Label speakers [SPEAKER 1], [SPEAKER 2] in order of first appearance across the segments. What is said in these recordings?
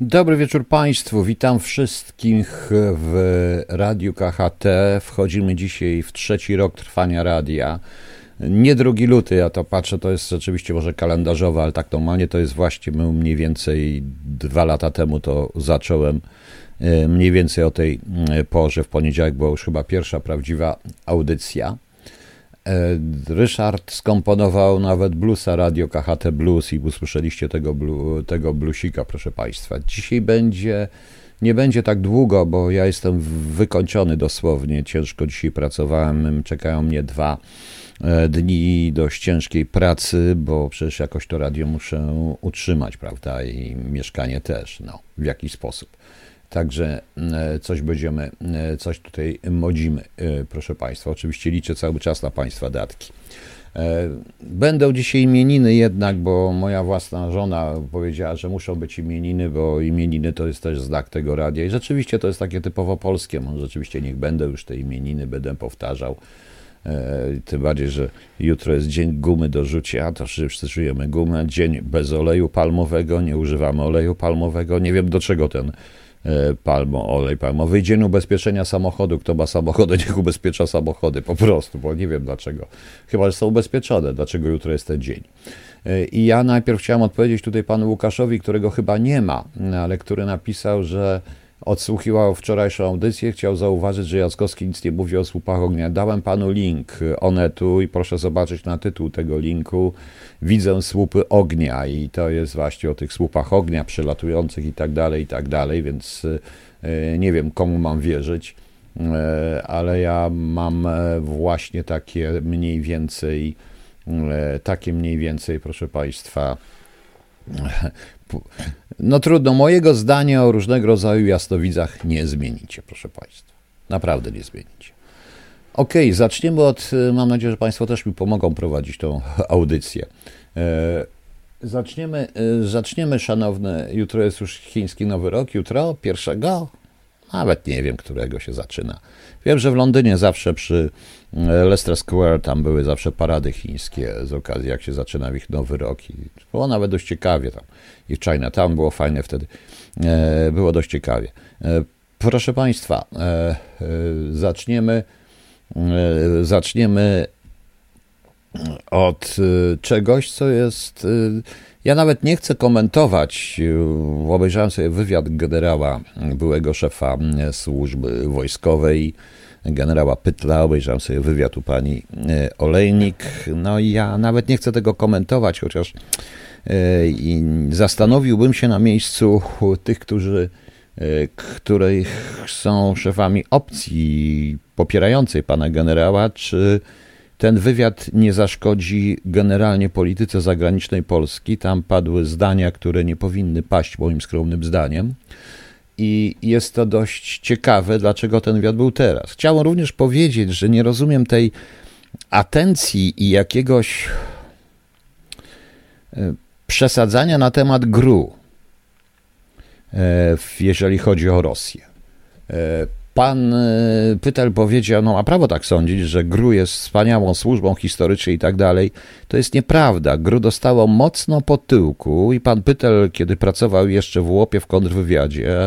[SPEAKER 1] Dobry wieczór Państwu, witam wszystkich w Radiu KHT. Wchodzimy dzisiaj w trzeci rok trwania radia. Nie drugi luty, ja to patrzę, to jest rzeczywiście może kalendarzowe, ale tak normalnie to jest właśnie mniej więcej dwa lata temu to zacząłem e, mniej więcej o tej e, porze w poniedziałek była już chyba pierwsza prawdziwa audycja. Ryszard skomponował nawet bluesa Radio KHT Blues i usłyszeliście tego, blu, tego bluesika, proszę Państwa. Dzisiaj będzie, nie będzie tak długo, bo ja jestem wykończony dosłownie. Ciężko dzisiaj pracowałem, czekają mnie dwa e, dni dość ciężkiej pracy, bo przecież jakoś to radio muszę utrzymać, prawda, i mieszkanie też, no, w jakiś sposób. Także e, coś będziemy, e, coś tutaj modzimy, e, proszę Państwa. Oczywiście liczę cały czas na Państwa datki. Będą dzisiaj imieniny jednak, bo moja własna żona powiedziała, że muszą być imieniny, bo imieniny to jest też znak tego radia. I rzeczywiście to jest takie typowo polskie. Może rzeczywiście niech będą już te imieniny, będę powtarzał. Tym bardziej, że jutro jest dzień gumy do rzucia, to wszyscy czujemy gumę. Dzień bez oleju palmowego, nie używamy oleju palmowego. Nie wiem do czego ten E, palmo, olej palmowy. Dzień ubezpieczenia samochodu. Kto ma samochody, niech ubezpiecza samochody. Po prostu, bo nie wiem dlaczego. Chyba, że są ubezpieczone. Dlaczego jutro jest ten dzień. E, I ja najpierw chciałem odpowiedzieć tutaj panu Łukaszowi, którego chyba nie ma, ale który napisał, że odsłuchiwał wczorajszą audycję, chciał zauważyć, że Jackowski nic nie mówi o słupach ognia. Dałem panu link Onetu i proszę zobaczyć na tytuł tego linku. Widzę słupy ognia i to jest właśnie o tych słupach ognia przelatujących i tak dalej, i tak dalej, więc e, nie wiem komu mam wierzyć, e, ale ja mam e, właśnie takie mniej więcej, takie mniej więcej, proszę państwa, no trudno, mojego zdania o różnego rodzaju jasnowidzach nie zmienicie, proszę Państwa. Naprawdę nie zmienicie. Okay, zaczniemy od, mam nadzieję, że Państwo też mi pomogą prowadzić tą audycję. E, zaczniemy, e, zaczniemy, szanowne, jutro jest już chiński Nowy Rok, jutro, pierwszego, nawet nie wiem, którego się zaczyna. Wiem, że w Londynie zawsze przy e, Leicester Square tam były zawsze parady chińskie z okazji, jak się zaczyna ich Nowy Rok. I było nawet dość ciekawie tam. I w Chinatown było fajne wtedy. E, było dość ciekawie. E, proszę Państwa, zaczniemy, zaczniemy od czegoś, co jest ja nawet nie chcę komentować. Obejrzałem sobie wywiad generała, byłego szefa służby wojskowej, generała Pytla, obejrzałem sobie wywiad u pani Olejnik. No i ja nawet nie chcę tego komentować, chociaż zastanowiłbym się na miejscu tych, którzy których są szefami opcji popierającej pana generała, czy ten wywiad nie zaszkodzi generalnie polityce zagranicznej Polski. Tam padły zdania, które nie powinny paść moim skromnym zdaniem. I jest to dość ciekawe, dlaczego ten wywiad był teraz. Chciałem również powiedzieć, że nie rozumiem tej atencji i jakiegoś e, przesadzania na temat GRU, e, jeżeli chodzi o Rosję. Pan e, Pytel powiedział, no ma prawo tak sądzić, że GRU jest wspaniałą służbą historyczną i tak dalej. To jest nieprawda. GRU dostało mocno po tyłku i pan Pytel, kiedy pracował jeszcze w Łopie w kontrwywiadzie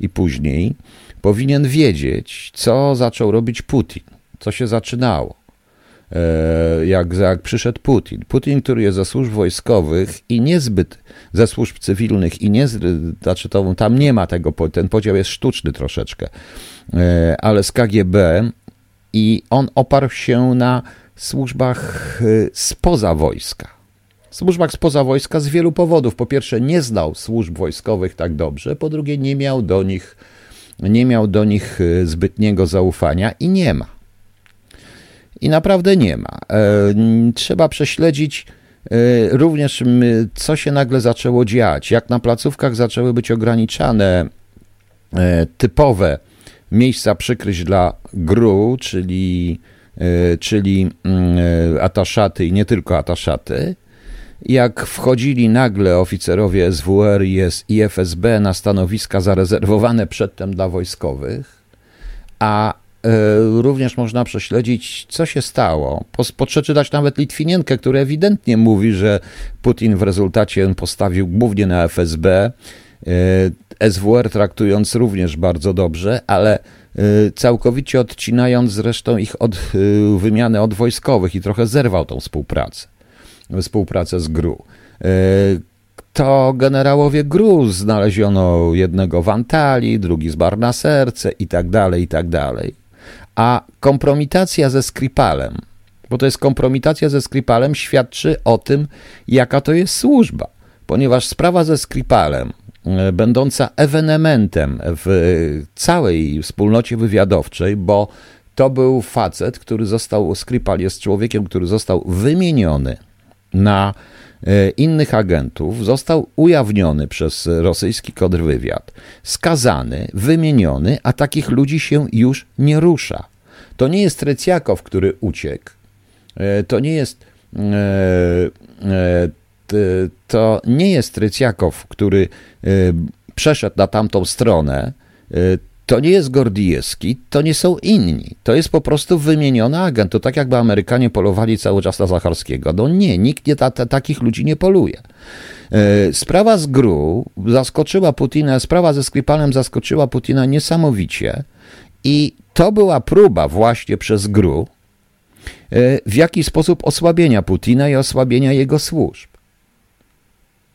[SPEAKER 1] i później, powinien wiedzieć, co zaczął robić Putin, co się zaczynało. E, jak, jak przyszedł Putin. Putin, który jest ze służb wojskowych i niezbyt ze służb cywilnych i nie, znaczy to, tam nie ma tego, ten podział jest sztuczny troszeczkę, e, ale z KGB i on oparł się na służbach e, spoza wojska. Służbach spoza wojska z wielu powodów. Po pierwsze, nie znał służb wojskowych tak dobrze, po drugie, nie miał do nich, nie miał do nich zbytniego zaufania i nie ma. I naprawdę nie ma. E, trzeba prześledzić e, również, co się nagle zaczęło dziać, jak na placówkach zaczęły być ograniczane e, typowe miejsca przykryć dla GRU, czyli, czyli ataszaty i nie tylko ataszaty. Jak wchodzili nagle oficerowie SWR i FSB na stanowiska zarezerwowane przedtem dla wojskowych, a również można prześledzić, co się stało. Przeczytać nawet Litwinienkę, który ewidentnie mówi, że Putin w rezultacie postawił głównie na FSB SWR traktując również bardzo dobrze, ale całkowicie odcinając zresztą ich od wymiany od wojskowych i trochę zerwał tą współpracę, współpracę z GRU to generałowie GRU znaleziono jednego w Antalii, drugi z bar na serce i tak dalej, i tak dalej. A kompromitacja ze Skripalem, bo to jest kompromitacja ze Skripalem, świadczy o tym, jaka to jest służba. Ponieważ sprawa ze Skripalem, e, będąca ewenementem w całej wspólnocie wywiadowczej, bo to był facet, który został, Skripal jest człowiekiem, który został wymieniony na innych agentów został ujawniony przez rosyjski kontrwywiad, skazany, wymieniony, a takich ludzi się już nie rusza. To nie jest Trecjakow, który uciekł. E, to nie jest e, to nie jest Trecjakow, który przeszedł na tamtą stronę, to nie jest Gordijewski, to nie są inni. To jest po prostu wymieniony agent. To tak jakby Amerykanie polowali cały czas na Zacharskiego. No nie, nikt nie ta, ta, takich ludzi nie poluje. E, sprawa z GRU zaskoczyła Putina, sprawa ze Skripalem zaskoczyła Putina niesamowicie i to była próba właśnie przez GRU e, w jaki sposób osłabienia Putina i osłabienia jego służb.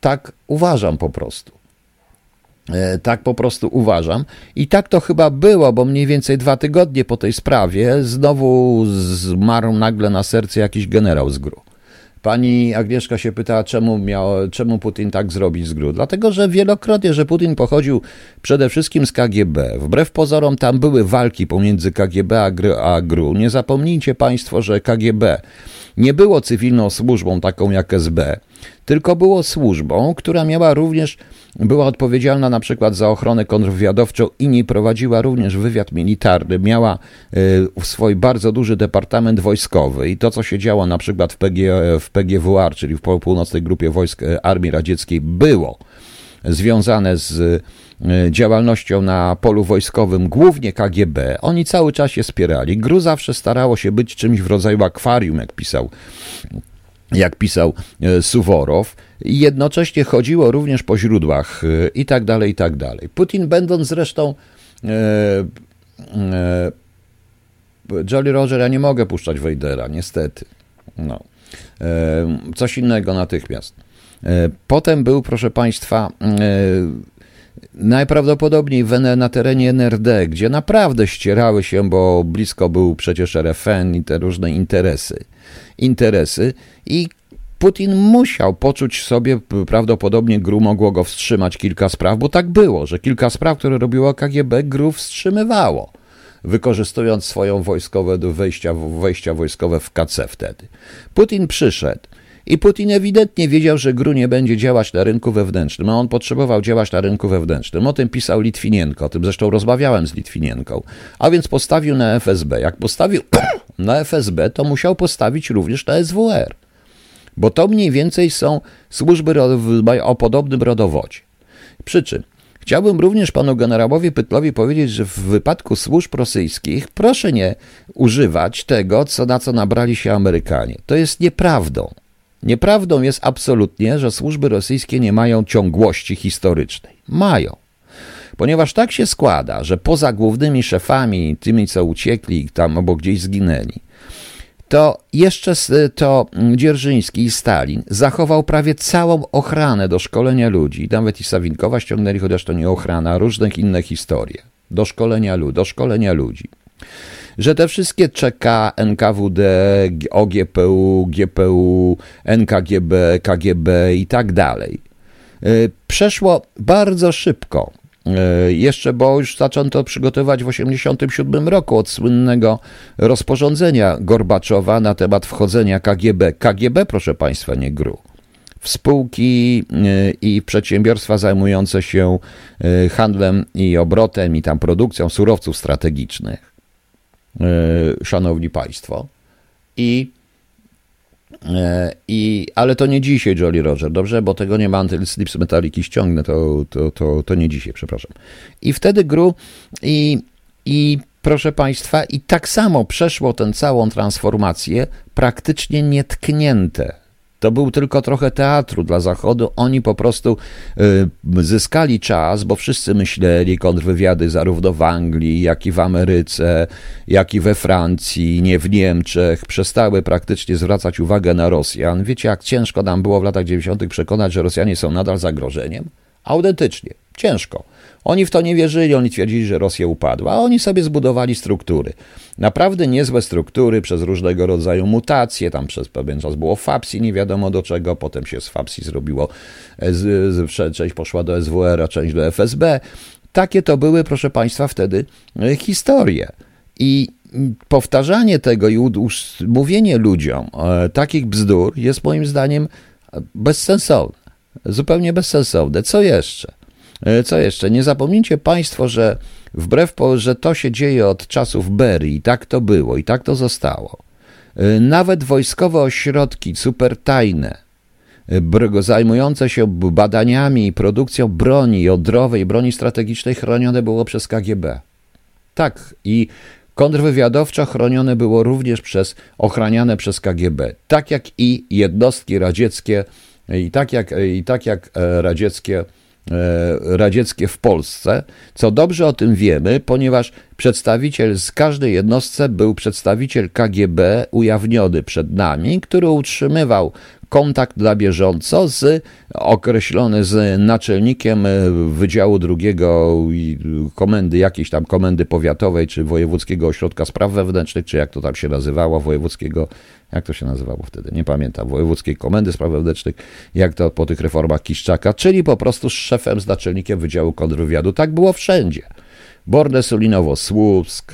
[SPEAKER 1] Tak uważam po prostu. E, tak po prostu uważam. I tak to chyba było, bo mniej więcej dwa tygodnie po tej sprawie znowu zmarł nagle na serce jakiś generał z GRU. Pani Agnieszka się pytała, czemu, miał, czemu Putin tak zrobić z GRU. Dlatego, że wielokrotnie, że Putin pochodził przede wszystkim z KGB. Wbrew pozorom tam były walki pomiędzy KGB a GRU. Nie zapomnijcie Państwo, że KGB nie było cywilną służbą taką jak SB, tylko było służbą, która miała również była odpowiedzialna na przykład za ochronę kontrwywiadowczą i nie prowadziła również wywiad militarny. Miała e, swój bardzo duży departament wojskowy i to, co się działo na przykład w, PG, w PGWR, czyli w północnej grupie wojsk e, Armii Radzieckiej, było związane z e, działalnością na polu wojskowym, głównie KGB. Oni cały czas się spierali. GRU zawsze starało się być czymś w rodzaju akwarium, jak pisał jak pisał e, Suworow, jednocześnie chodziło również po źródłach e, i tak dalej, i tak dalej. Putin, będąc zresztą e, e, Jolly Roger, ja nie mogę puszczać Wejdera, niestety. No. E, coś innego natychmiast. E, potem był, proszę Państwa, najprawdopodobniej na terenie NRD, gdzie naprawdę ścierały się, bo blisko był przecież RFN i te różne interesy interesy i Putin musiał poczuć sobie, prawdopodobnie GRU mogło go wstrzymać kilka spraw, bo tak było, że kilka spraw, które robiło KGB, GRU wstrzymywało, wykorzystując swoją wojskowe wejścia, wejścia wojskowe w KC wtedy. Putin przyszedł i Putin ewidentnie wiedział, że GRU nie będzie działać na rynku wewnętrznym, a on potrzebował działać na rynku wewnętrznym. O tym pisał Litwinienko, o tym zresztą rozmawiałem z Litwinienką. A więc postawił na FSB. Jak postawił na FSB, to musiał postawić również na SWR. Bo to mniej więcej są służby o podobnym rodowodzie. Przy czym Chciałbym również panu generałowi Pytlowi powiedzieć, że w wypadku służb rosyjskich proszę nie używać tego, co, na co nabrali się Amerykanie. To jest nieprawdą. Nieprawdą jest absolutnie, że służby rosyjskie nie mają ciągłości historycznej. Mają. Ponieważ tak się składa, że poza głównymi szefami, tymi co uciekli tam albo gdzieś zginęli, to jeszcze to Dzierżyński i Stalin zachował prawie całą ochranę do szkolenia ludzi. Nawet i Sawinkowa ściągnęli, chociaż to nie ochrana, różnych inne historie. Do szkolenia, do szkolenia ludzi że te wszystkie czeka NKWD, OGPU, GPU, NKGB, KGB i tak dalej e, przeszło bardzo szybko. E, jeszcze, bo już zaczęto przygotowywać w 1987 roku od słynnego rozporządzenia Gorbaczowa na temat wchodzenia KGB. KGB, proszę Państwa, nie GRU. W spółki e, i przedsiębiorstwa zajmujące się handlem i obrotem i tam produkcją surowców strategicznych. E, szanowni Państwo. I, e, i, ale to nie dzisiaj, Jolly Roger, dobrze? Bo tego nie ma, Slips Metaliki ściągnę, to, to, to, to nie dzisiaj, przepraszam. I wtedy gru i, i proszę Państwa, i tak samo przeszło tę całą transformację praktycznie nietknięte. To był tylko trochę teatru dla Zachodu. Oni po prostu y, zyskali czas, bo wszyscy myśleli kontrwywiady zarówno w Anglii, jak i w Ameryce, jak i we Francji, nie w Niemczech, przestały praktycznie zwracać uwagę na Rosjan. Wiecie, jak ciężko nam było w latach 90. przekonać, że Rosjanie są nadal zagrożeniem? Autentycznie, ciężko. Oni w to nie wierzyli, oni twierdzili, że Rosja upadła, a oni sobie zbudowali struktury. Naprawdę niezłe struktury przez różnego rodzaju mutacje, tam przez pewien czas było FAPSI, nie wiadomo do czego, potem się z FAPSI zrobiło, część poszła do SWR, a część do FSB. Takie to były, proszę Państwa, wtedy e, historie. I powtarzanie tego i mówienie ludziom e, takich bzdur jest moim zdaniem bezsensowne. Zupełnie bezsensowne. Co jeszcze? E, co jeszcze? Nie zapomnijcie Państwo, że wbrew, że to się dzieje od czasów Berii, i tak to było, i tak to zostało. E, nawet wojskowe ośrodki supertajne, e, zajmujące się badaniami i produkcją broni jądrowej, broni strategicznej, chronione było przez KGB. Tak, i kontrwywiadowczo chronione było również przez, ochraniane przez KGB, tak jak i jednostki radzieckie, i tak jak, i tak jak radzieckie radzieckie w Polsce, co dobrze o tym wiemy, ponieważ przedstawiciel z każdej jednostce był przedstawiciel KGB ujawniony przed nami, który utrzymywał kontakt dla bieżąco z określony z naczelnikiem Wydziału Drugiego komendy, jakiejś tam komendy powiatowej, czy Wojewódzkiego Ośrodka Spraw Wewnętrznych, czy jak to tam się nazywało, Wojewódzkiego, jak to się nazywało wtedy, nie pamiętam, Wojewódzkiej Komendy Spraw Wewnętrznych, jak to po tych reformach Kiszczaka, czyli po prostu z szefem, z naczelnikiem Wydziału Kontrwywiadu. Tak było wszędzie. Borne Sulinowo, Słupsk,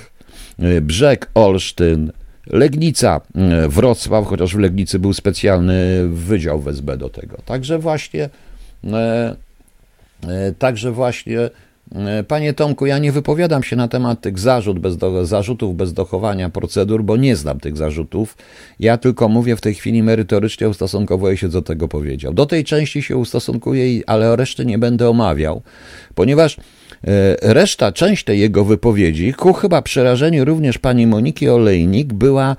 [SPEAKER 1] Brzeg, Olsztyn, Legnica, e, Wrocław, chociaż w Legnicy był specjalny wydział w SB do tego. Także właśnie, e, e, także właśnie, panie Tomku, ja nie wypowiadam się na temat tych zarzut bez do, zarzutów bez dochowania procedur, bo nie znam tych zarzutów. Ja tylko mówię w tej chwili merytorycznie ustosunkowuję się do tego powiedział. Do tej części się ustosunkuję, ale o reszty nie będę omawiał, ponieważ reszta, część tej jego wypowiedzi, ku chyba przerażeniu również pani Moniki Olejnik, była,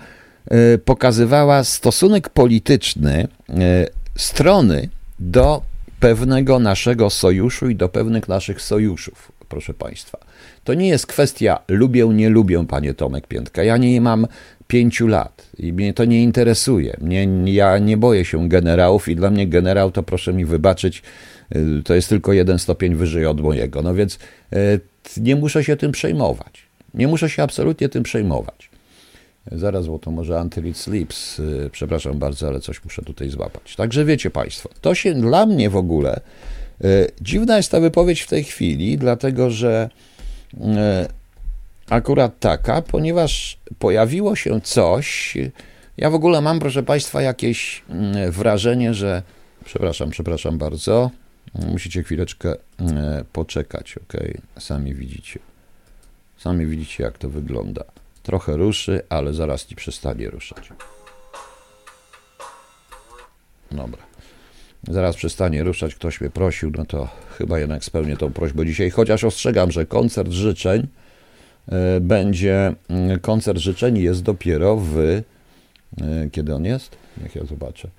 [SPEAKER 1] e, pokazywała stosunek polityczny e, strony do pewnego naszego sojuszu i do pewnych naszych sojuszów, proszę Państwa. To nie jest kwestia lubię, nie lubię, panie Tomek Piętka. Ja nie mam pięciu lat i mnie to nie interesuje. Mnie, ja nie boję się generałów i dla mnie generał to proszę mi wybaczyć, to jest tylko jeden stopień wyżej od mojego. No więc y, nie muszę się tym przejmować. Nie muszę się absolutnie tym przejmować. Zaraz, bo to może Until It Sleeps. Y, przepraszam bardzo, ale coś muszę tutaj złapać. Także wiecie Państwo, to się dla mnie w ogóle dziwna jest ta wypowiedź w tej chwili, dlatego że akurat taka, ponieważ pojawiło się coś. Ja w ogóle mam, proszę Państwa, jakieś mm, wrażenie, że. Przepraszam, przepraszam bardzo. Musicie chwileczkę e, poczekać, ok? Sami widzicie. Sami widzicie, jak to wygląda. Trochę ruszy, ale zaraz ci przestanie ruszać. Dobra. Zaraz przestanie ruszać, ktoś mnie prosił, no to chyba jednak spełnię tą prośbę dzisiaj. Chociaż ostrzegam, że koncert życzeń e, będzie. Mm, koncert życzeń jest dopiero w. E, kiedy on jest? Niech ja zobaczę.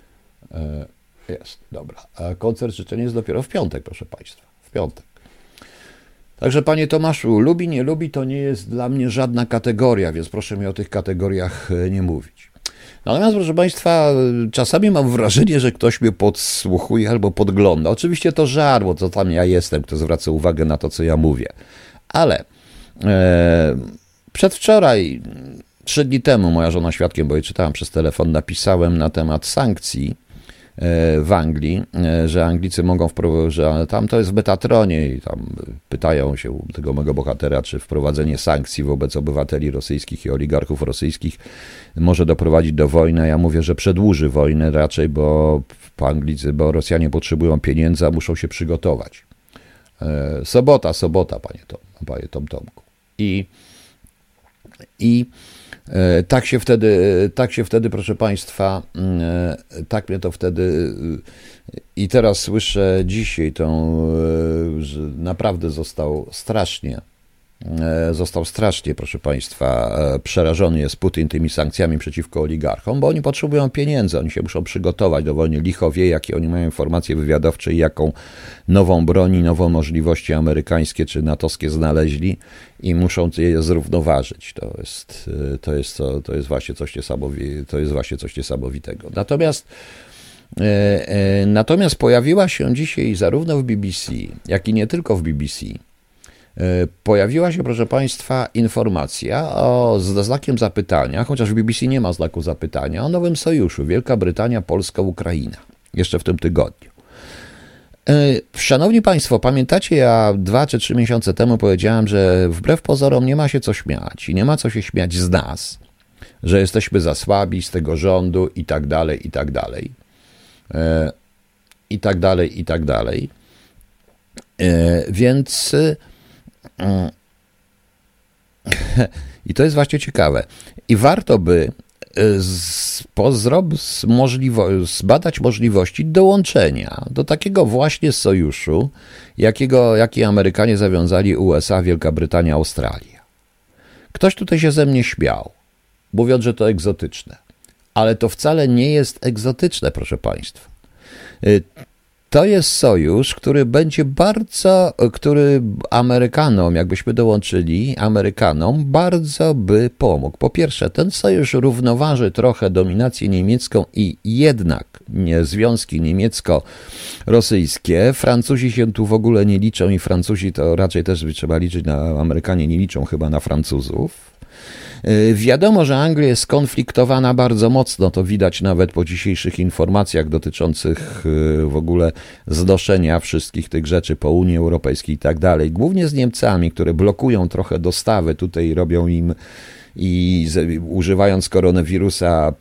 [SPEAKER 1] Jest, dobra. A koncert życzeń jest dopiero w piątek, proszę Państwa. W piątek. Także Panie Tomaszu, lubi, nie lubi, to nie jest dla mnie żadna kategoria, więc proszę mi o tych kategoriach e, nie mówić. Natomiast, proszę Państwa, czasami mam wrażenie, że ktoś mnie podsłuchuje albo podgląda. Oczywiście to żar, bo to tam ja jestem, kto zwraca uwagę na to, co ja mówię. Ale e, przedwczoraj, trzy dni temu, moja żona świadkiem, bo jej czytałem przez telefon, napisałem na temat sankcji w Anglii, e, że Anglicy mogą wprowadzić, że tam to jest w Betatronie i tam pytają się tego mego bohatera, czy wprowadzenie sankcji wobec obywateli rosyjskich i oligarchów rosyjskich może doprowadzić do wojny. Ja mówię, że przedłuży wojnę raczej, bo Anglicy, bo Rosjanie potrzebują pieniędzy, a muszą się przygotować. E, sobota, sobota, panie Tom, panie Tom Tomku. I, i E, tak się wtedy, tak się wtedy, proszę Państwa, mm, e, tak mnie to wtedy e, i teraz słyszę dzisiaj tą, że naprawdę został strasznie, e, został strasznie, proszę Państwa, e, przerażony jest Putin tymi sankcjami przeciwko oligarchom, bo oni potrzebują pieniędzy, oni się muszą przygotować do wojny. Licho wie, jakie oni mają informacje wywiadowcze i jaką nową broni, nowe możliwości amerykańskie czy natowskie znaleźli i muszą je zrównoważyć. To jest, e, to jest, to, to jest, właśnie, coś to jest właśnie coś niesamowitego. Natomiast Natomiast pojawiła się dzisiaj zarówno w BBC, jak i nie tylko w BBC E, pojawiła się, proszę Państwa, informacja o, z znakiem zapytania, chociaż w BBC nie ma znaku zapytania, o nowym sojuszu Wielka Brytania, Polska, Ukraina. Jeszcze w tym tygodniu. E, szanowni Państwo, pamiętacie, ja dwa czy trzy miesiące temu powiedziałem, że wbrew pozorom nie ma się co śmiać i nie ma co się śmiać z nas, że jesteśmy za słabi z tego rządu i tak dalej, i tak dalej. E, I tak dalej, i tak dalej. Więc i to jest właśnie ciekawe. I warto by e, pozrob, możliwo, zbadać możliwości dołączenia do takiego właśnie sojuszu, jakiego, jaki Amerykanie zawiązali USA, Wielka Brytania, Australia. Ktoś tutaj się ze mnie śmiał, mówiąc, że to egzotyczne. Ale to wcale nie jest egzotyczne, proszę Państwa. To jest sojusz, który będzie bardzo, który Amerykanom, jakbyśmy dołączyli, Amerykanom bardzo by pomógł. Po pierwsze, ten sojusz równoważy trochę dominację niemiecką i jednak nie, związki niemiecko-rosyjskie. Francuzi się tu w ogóle nie liczą i Francuzi to raczej też trzeba liczyć na Amerykanie, nie liczą chyba na Francuzów. Y, wiadomo, że Anglia jest skonfliktowana bardzo mocno, to widać nawet po dzisiejszych informacjach dotyczących y, w ogóle znoszenia wszystkich tych rzeczy po Unii Europejskiej i tak dalej. Głównie z Niemcami, które blokują trochę dostawy, tutaj robią im i używając koronawirusa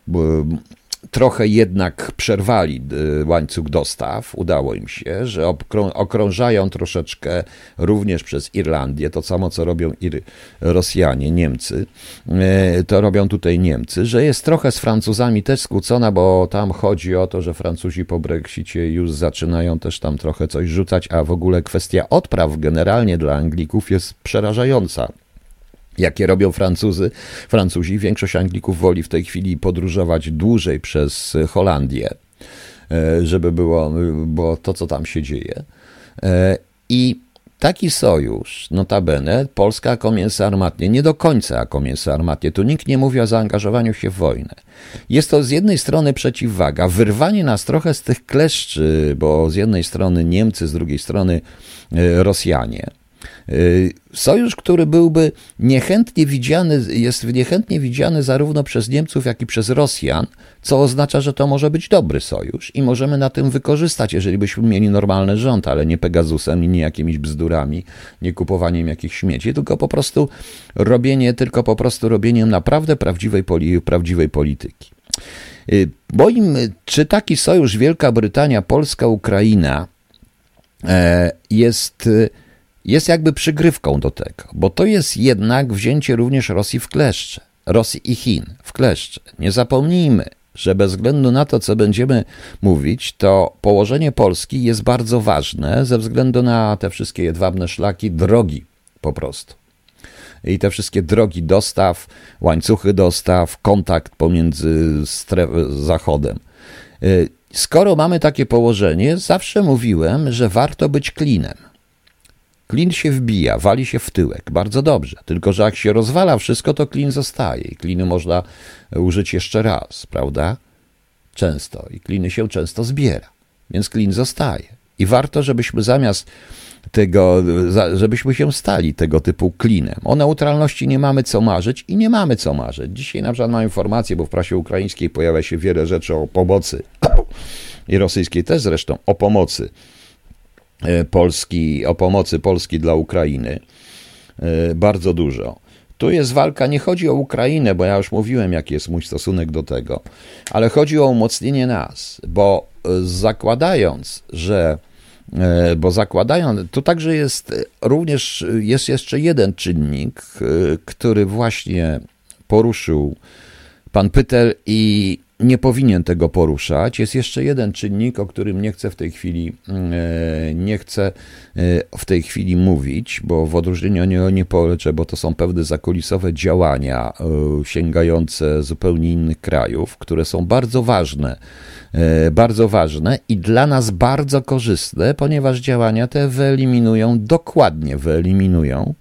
[SPEAKER 1] trochę jednak przerwali y, łańcuch dostaw, udało im się, że okrążają troszeczkę również przez Irlandię, to samo co robią Ir Rosjanie, Niemcy, y, to robią tutaj Niemcy, że jest trochę z Francuzami też skłócona, bo tam chodzi o to, że Francuzi po Brexicie już zaczynają też tam trochę coś rzucać, a w ogóle kwestia odpraw generalnie dla Anglików jest przerażająca jakie robią Francuzy, Francuzi. Większość Anglików woli w tej chwili podróżować dłużej przez Holandię, e, żeby było, było to, co tam się dzieje. E, I taki sojusz, notabene, Polska mięso armatnie, nie do końca mięso armatnie, tu nikt nie mówi o zaangażowaniu się w wojnę. Jest to z jednej strony przeciwwaga, wyrwanie nas trochę z tych kleszczy, bo z jednej strony Niemcy, z drugiej strony e, Rosjanie – sojusz, który byłby niechętnie widziany, jest niechętnie widziany zarówno przez Niemców, jak i przez Rosjan, co oznacza, że to może być dobry sojusz i możemy na tym wykorzystać, jeżeli byśmy mieli normalny rząd, ale nie Pegasusem i nie jakimiś bzdurami, nie kupowaniem jakichś śmieci, tylko po prostu robienie, tylko po prostu robieniem naprawdę prawdziwej, prawdziwej polityki. Y, moim, czy taki sojusz Wielka Brytania, Polska, Ukraina e, jest jest jakby przygrywką do tego, bo to jest jednak wzięcie również Rosji w kleszcze, Rosji i Chin w kleszcze. Nie zapomnijmy, że bez względu na to, co będziemy mówić, to położenie Polski jest bardzo ważne ze względu na te wszystkie jedwabne szlaki, drogi po prostu. I te wszystkie drogi dostaw, łańcuchy dostaw, kontakt pomiędzy Zachodem. Y, skoro mamy takie położenie, zawsze mówiłem, że warto być klinem. Klin się wbija, wali się w tyłek, bardzo dobrze. Tylko, że jak się rozwala wszystko, to klin zostaje. I kliny można użyć jeszcze raz, prawda? Często. I kliny się często zbiera. Więc klin zostaje. I warto, żebyśmy zamiast tego, żebyśmy się stali tego typu klinem. O neutralności nie mamy co marzyć i nie mamy co marzyć. Dzisiaj na przykład mam informację, bo w prasie ukraińskiej pojawia się wiele rzeczy o pomocy i rosyjskiej też zresztą o pomocy Polski, o pomocy Polski dla Ukrainy. E, bardzo dużo. Tu jest walka, nie chodzi o Ukrainę, bo ja już mówiłem, jaki jest mój stosunek do tego, ale chodzi o umocnienie nas, bo e, zakładając, że bo zakładają, to także jest również, jest jeszcze jeden czynnik, który właśnie poruszył pan Pytel i nie powinien tego poruszać. Jest jeszcze jeden czynnik, o którym nie chcę w tej chwili e, nie chcę e, w tej chwili mówić, bo w odróżnieniu od niego nie poleczę, bo to są pewne zakulisowe działania e, sięgające zupełnie innych krajów, które są bardzo ważne bardzo ważne i dla nas bardzo korzystne, ponieważ działania te wyeliminują, dokładnie wyeliminują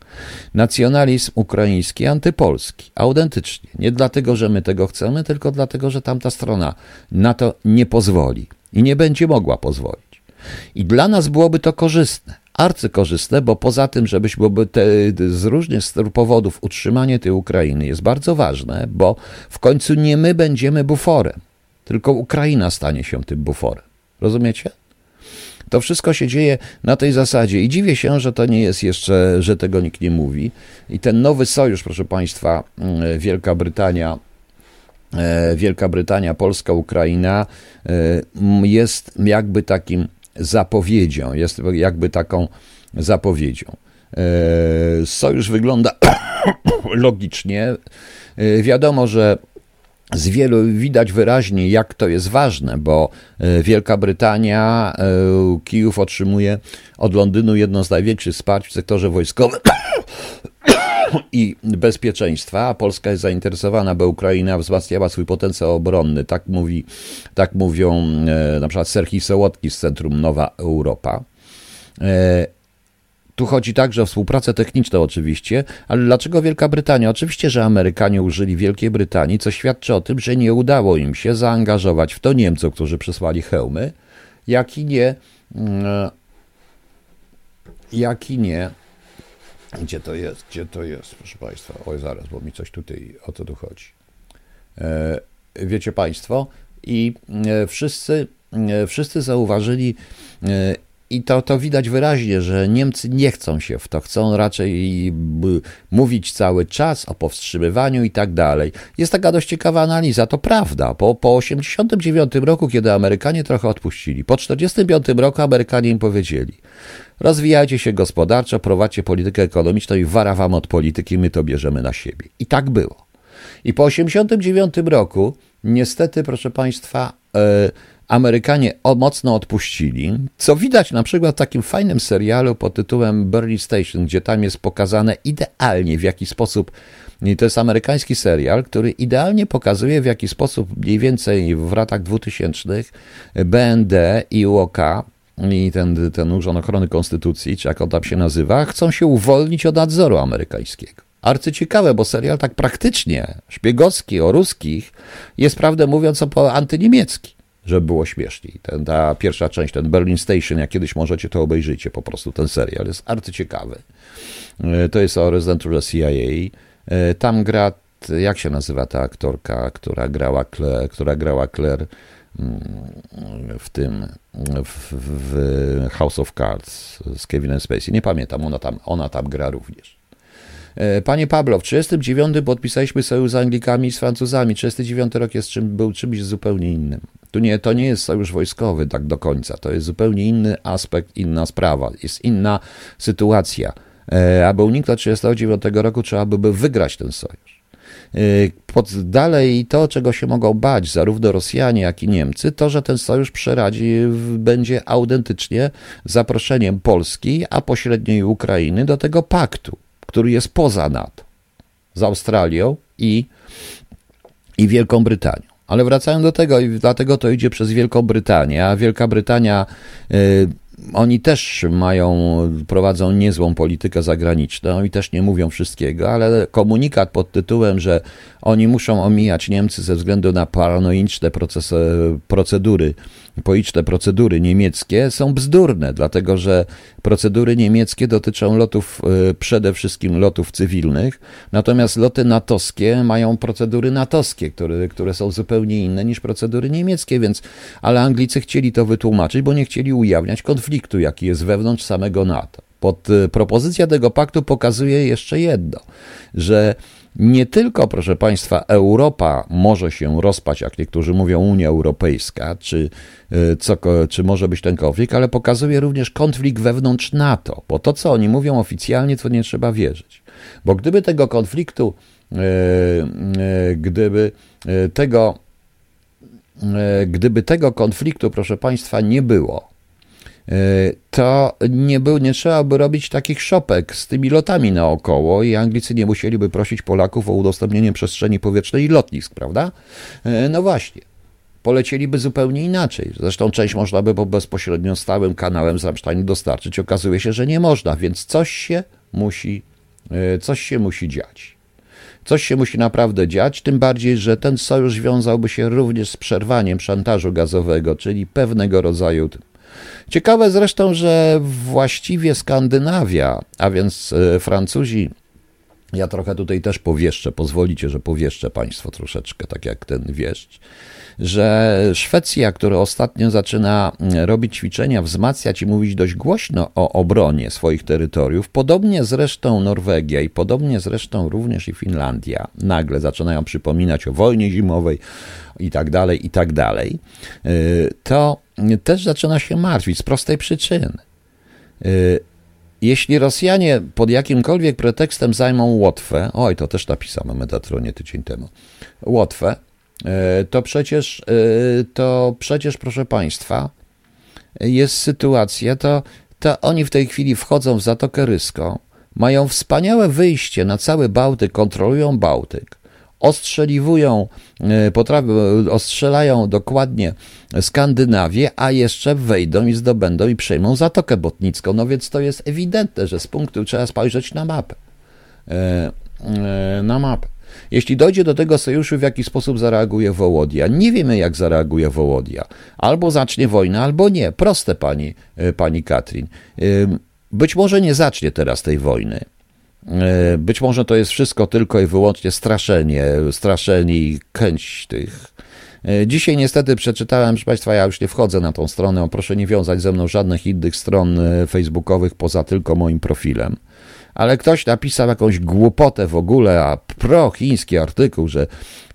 [SPEAKER 1] nacjonalizm ukraiński, antypolski, autentycznie. Nie dlatego, że my tego chcemy, tylko dlatego, że tamta strona na to nie pozwoli i nie będzie mogła pozwolić. I dla nas byłoby to korzystne, arcykorzystne, bo poza tym, żebyśmy te, z różnych powodów utrzymanie tej Ukrainy jest bardzo ważne, bo w końcu nie my będziemy buforem, tylko Ukraina stanie się tym buforem. Rozumiecie? To wszystko się dzieje na tej zasadzie i dziwię się, że to nie jest jeszcze, że tego nikt nie mówi. I ten nowy sojusz, proszę Państwa, mm, Wielka Brytania, Wielka Brytania, Polska, Ukraina e, jest jakby takim zapowiedzią, jest jakby taką zapowiedzią. E, sojusz wygląda logicznie. Wiadomo, że z wielu widać wyraźnie, jak to jest ważne, bo e, Wielka Brytania, e, Kijów otrzymuje od Londynu jedno z największych wsparć w sektorze wojskowym i bezpieczeństwa, a Polska jest zainteresowana, by Ukraina wzmacniała swój potencjał obronny. Tak, mówi, tak mówią e, na przykład Serhii Sołotki z Centrum Nowa Europa. Tu chodzi także o współpracę techniczną oczywiście, ale dlaczego Wielka Brytania? Oczywiście, że Amerykanie użyli Wielkiej Brytanii, co świadczy o tym, że nie udało im się zaangażować w to Niemców, którzy przysłali hełmy, jak i nie, mm, jak i nie, gdzie to jest, gdzie to jest, proszę Państwa, oj zaraz, bo mi coś tutaj, o co tu chodzi. E, wiecie Państwo, i e, wszyscy, e, wszyscy zauważyli, i to, to widać wyraźnie, że Niemcy nie chcą się w to, chcą raczej mówić cały czas o powstrzymywaniu i tak dalej. Jest taka dość ciekawa analiza, to prawda. Po, po 89 roku, kiedy Amerykanie trochę odpuścili, po 45 roku Amerykanie im powiedzieli rozwijajcie się gospodarczo, prowadźcie politykę ekonomiczną i wara wam od polityki, my to bierzemy na siebie. I tak było. I po 89 roku, niestety, proszę Państwa, yy, Amerykanie mocno odpuścili, co widać na przykład w takim fajnym serialu pod tytułem Burley Station, gdzie tam jest pokazane idealnie w jaki sposób, to jest amerykański serial, który idealnie pokazuje w jaki sposób mniej więcej w latach 2000 BND i UOK i ten, ten Urząd Ochrony Konstytucji, czy jak on tam się nazywa, chcą się uwolnić od nadzoru amerykańskiego. Arcyciekawe, bo serial tak praktycznie szpiegowski o ruskich jest, prawdę mówiąc, antyniemiecki żeby było śmieszniej. Ten, ta pierwsza część, ten Berlin Station, jak kiedyś możecie, to obejrzyjcie po prostu ten serial. Jest arcyciekawy. E, to jest o rezydenturze CIA. E, tam gra, jak się nazywa ta aktorka, która grała Claire, która grała Claire mm, w tym, w, w House of Cards z Kevinem Spacey. Nie pamiętam, ona tam, ona tam gra również. E, panie Pablo, w 1939 podpisaliśmy sojusz z Anglikami i z Francuzami. 1939 rok jest czym, był czymś zupełnie innym. Tu nie, to nie jest sojusz wojskowy tak do końca. To jest zupełnie inny aspekt, inna sprawa. Jest inna sytuacja. E, aby uniknąć 1939 roku, trzeba by wygrać ten sojusz. E, pod, dalej to, czego się mogą bać zarówno Rosjanie, jak i Niemcy, to, że ten sojusz przeradzi, będzie autentycznie zaproszeniem Polski, a pośredniej Ukrainy do tego paktu który jest poza NATO, z Australią i, i Wielką Brytanią. Ale wracając do tego, i dlatego to idzie przez Wielką Brytanię, a Wielka Brytania, y, oni też mają, prowadzą niezłą politykę zagraniczną i też nie mówią wszystkiego, ale komunikat pod tytułem, że oni muszą omijać Niemcy ze względu na paranoiczne procesy, procedury policzne procedury niemieckie są bzdurne, dlatego że procedury niemieckie dotyczą lotów, e, przede wszystkim lotów cywilnych, natomiast loty natowskie mają procedury natowskie, które, które są zupełnie inne niż procedury niemieckie, więc, ale Anglicy chcieli to wytłumaczyć, bo nie chcieli ujawniać konfliktu, jaki jest wewnątrz samego NATO. Pod e, propozycja tego paktu pokazuje jeszcze jedno, że nie tylko, proszę Państwa, Europa może się rozpaść, jak niektórzy mówią Unia Europejska, czy, e, co, czy może być ten konflikt, ale pokazuje również konflikt wewnątrz NATO, bo to, co oni mówią oficjalnie, to nie trzeba wierzyć. Bo gdyby tego konfliktu, e, e, gdyby tego gdyby tego konfliktu, proszę Państwa, nie było, to nie, był, nie trzeba by robić takich szopek z tymi lotami naokoło i Anglicy nie musieliby prosić Polaków o udostępnienie przestrzeni powietrznej i lotnisk, prawda? No właśnie polecieliby zupełnie inaczej. Zresztą część można by po bezpośrednio stałym kanałem z Ramsteinu dostarczyć. Okazuje się, że nie można, więc coś się musi, e, coś się musi dziać. Coś się musi naprawdę dziać, tym bardziej, że ten sojusz wiązałby się również z przerwaniem szantażu gazowego, czyli pewnego rodzaju. Ciekawe zresztą, że właściwie Skandynawia, a więc e, Francuzi, ja trochę tutaj też powieszczę, pozwolicie, że powieszczę Państwo troszeczkę, tak jak ten wieszcz, że Szwecja, która ostatnio zaczyna mm, robić ćwiczenia, wzmacniać i mówić dość głośno o obronie swoich terytoriów, podobnie zresztą Norwegia i podobnie zresztą również i Finlandia, nagle zaczynają przypominać o wojnie zimowej i tak dalej, i tak dalej, y, to też zaczyna się martwić z prostej przyczyny. Y, jeśli Rosjanie pod jakimkolwiek pretekstem zajmą Łotwę, oj, to też napisałem Metatronie tydzień temu, Łotwę, E, to przecież, e, to przecież, proszę Państwa, jest sytuacja, to, to oni w tej chwili wchodzą w Zatokę Ryską, mają wspaniałe wyjście na cały Bałtyk, kontrolują Bałtyk, ostrzeliwują, e, potrafią, ostrzelają dokładnie Skandynawię, a jeszcze wejdą i zdobędą i przejmą Zatokę Botnicką. No więc to jest ewidentne, że z punktu trzeba spojrzeć na mapę. Na mapę. Jeśli dojdzie do tego sojuszu, w jaki sposób zareaguje Wołodia? Nie wiemy, jak zareaguje Wołodia. Albo zacznie wojnę, albo nie. Proste, pani, e, pani Katrin. E, być może nie zacznie teraz tej wojny. E, być może to jest wszystko tylko i wyłącznie straszenie, straszenie i chęć tych. Dzisiaj niestety przeczytałem, proszę Państwa, ja już nie wchodzę na tą stronę, proszę nie wiązać ze mną żadnych innych stron facebookowych poza tylko moim profilem ale ktoś napisał jakąś głupotę w ogóle, a pro-chiński artykuł, że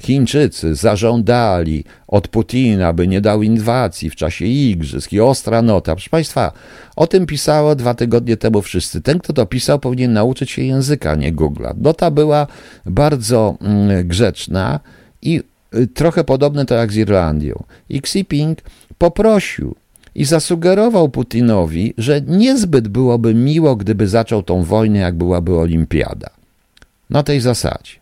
[SPEAKER 1] Chińczycy zażądali od Putina, by nie dał inwacji w czasie igrzysk i ostra nota. Proszę Państwa, o tym pisało dwa tygodnie temu wszyscy. Ten, kto to pisał, powinien nauczyć się języka, nie Google'a. Nota była bardzo mm, grzeczna i y, trochę podobne to jak z Irlandią. I Xi Jinping poprosił i zasugerował Putinowi, że niezbyt byłoby miło, gdyby zaczął tą wojnę, jak byłaby olimpiada. Na tej zasadzie.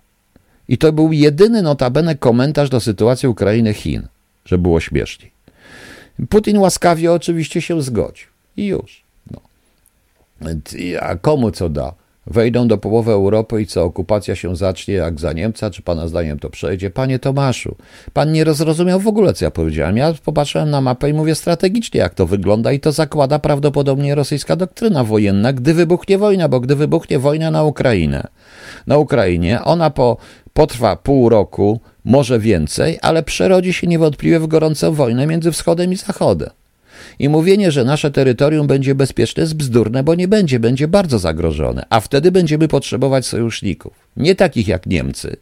[SPEAKER 1] I to był jedyny notabene komentarz do sytuacji Ukrainy-Chin, że było śmieszniej. Putin łaskawie oczywiście się zgodził. I już. No. A komu co da? Wejdą do połowy Europy i co, okupacja się zacznie jak za Niemca, czy pana zdaniem to przejdzie? Panie Tomaszu, pan nie zrozumiał w ogóle, co ja powiedziałem. Ja popatrzyłem na mapę i mówię strategicznie, jak to wygląda i to zakłada prawdopodobnie rosyjska doktryna wojenna, gdy wybuchnie wojna, bo gdy wybuchnie wojna na Ukrainę, na Ukrainie, ona po, potrwa pół roku, może więcej, ale przerodzi się niewątpliwie w gorącą wojnę między wschodem i zachodem. I mówienie, że nasze terytorium będzie bezpieczne jest bzdurne, bo nie będzie, będzie bardzo zagrożone, a wtedy będziemy potrzebować sojuszników. Nie takich jak Niemcy,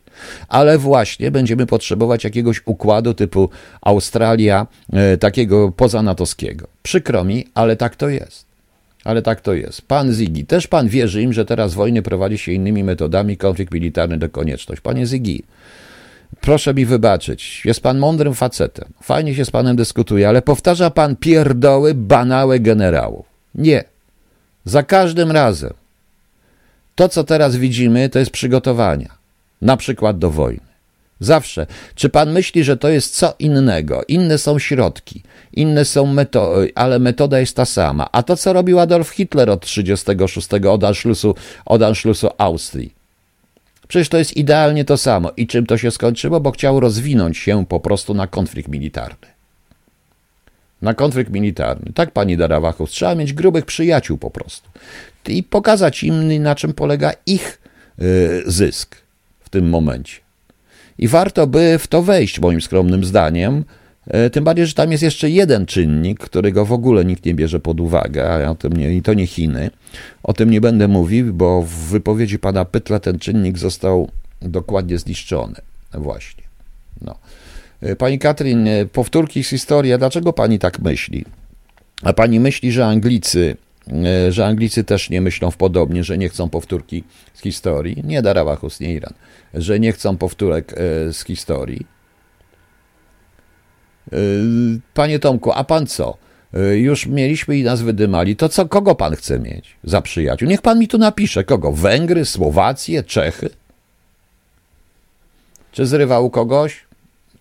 [SPEAKER 1] ale właśnie będziemy potrzebować jakiegoś układu typu Australia, e, takiego pozanatowskiego. Przykro mi, ale tak to jest. Ale tak to jest. Pan Zigi, też pan wierzy im, że teraz wojny prowadzi się innymi metodami, konflikt militarny to konieczność. Panie Zigi, Proszę mi wybaczyć, jest pan mądrym facetem. Fajnie się z panem dyskutuje, ale powtarza pan pierdoły, banałe generałów. Nie. Za każdym razem. To, co teraz widzimy, to jest przygotowania. Na przykład do wojny. Zawsze. Czy pan myśli, że to jest co innego? Inne są środki, inne są metody, ale metoda jest ta sama. A to, co robił Adolf Hitler od 1936 od Anschlussu, od Anschlussu Austrii. Przecież to jest idealnie to samo. I czym to się skończyło? Bo chciał rozwinąć się po prostu na konflikt militarny. Na konflikt militarny. Tak, pani Darawachów, trzeba mieć grubych przyjaciół po prostu. I pokazać im, na czym polega ich yy, zysk w tym momencie. I warto by w to wejść, moim skromnym zdaniem, tym bardziej, że tam jest jeszcze jeden czynnik, którego w ogóle nikt nie bierze pod uwagę, a o tym nie, i to nie Chiny. O tym nie będę mówił, bo w wypowiedzi pana Pytla ten czynnik został dokładnie zniszczony. Właśnie. No. E, pani Katrin, e, powtórki z historii, dlaczego pani tak myśli? A pani myśli, że Anglicy, że Anglicy też nie myślą w podobnie, że nie chcą powtórki z historii? Nie Darawachus, nie Iran. Że nie chcą powtórek z historii Panie Tomku, a pan co? Już mieliśmy i nas wydymali, to co, kogo pan chce mieć za przyjaciół? Niech pan mi tu napisze, kogo? Węgry, Słowację, Czechy? Czy zrywa u kogoś?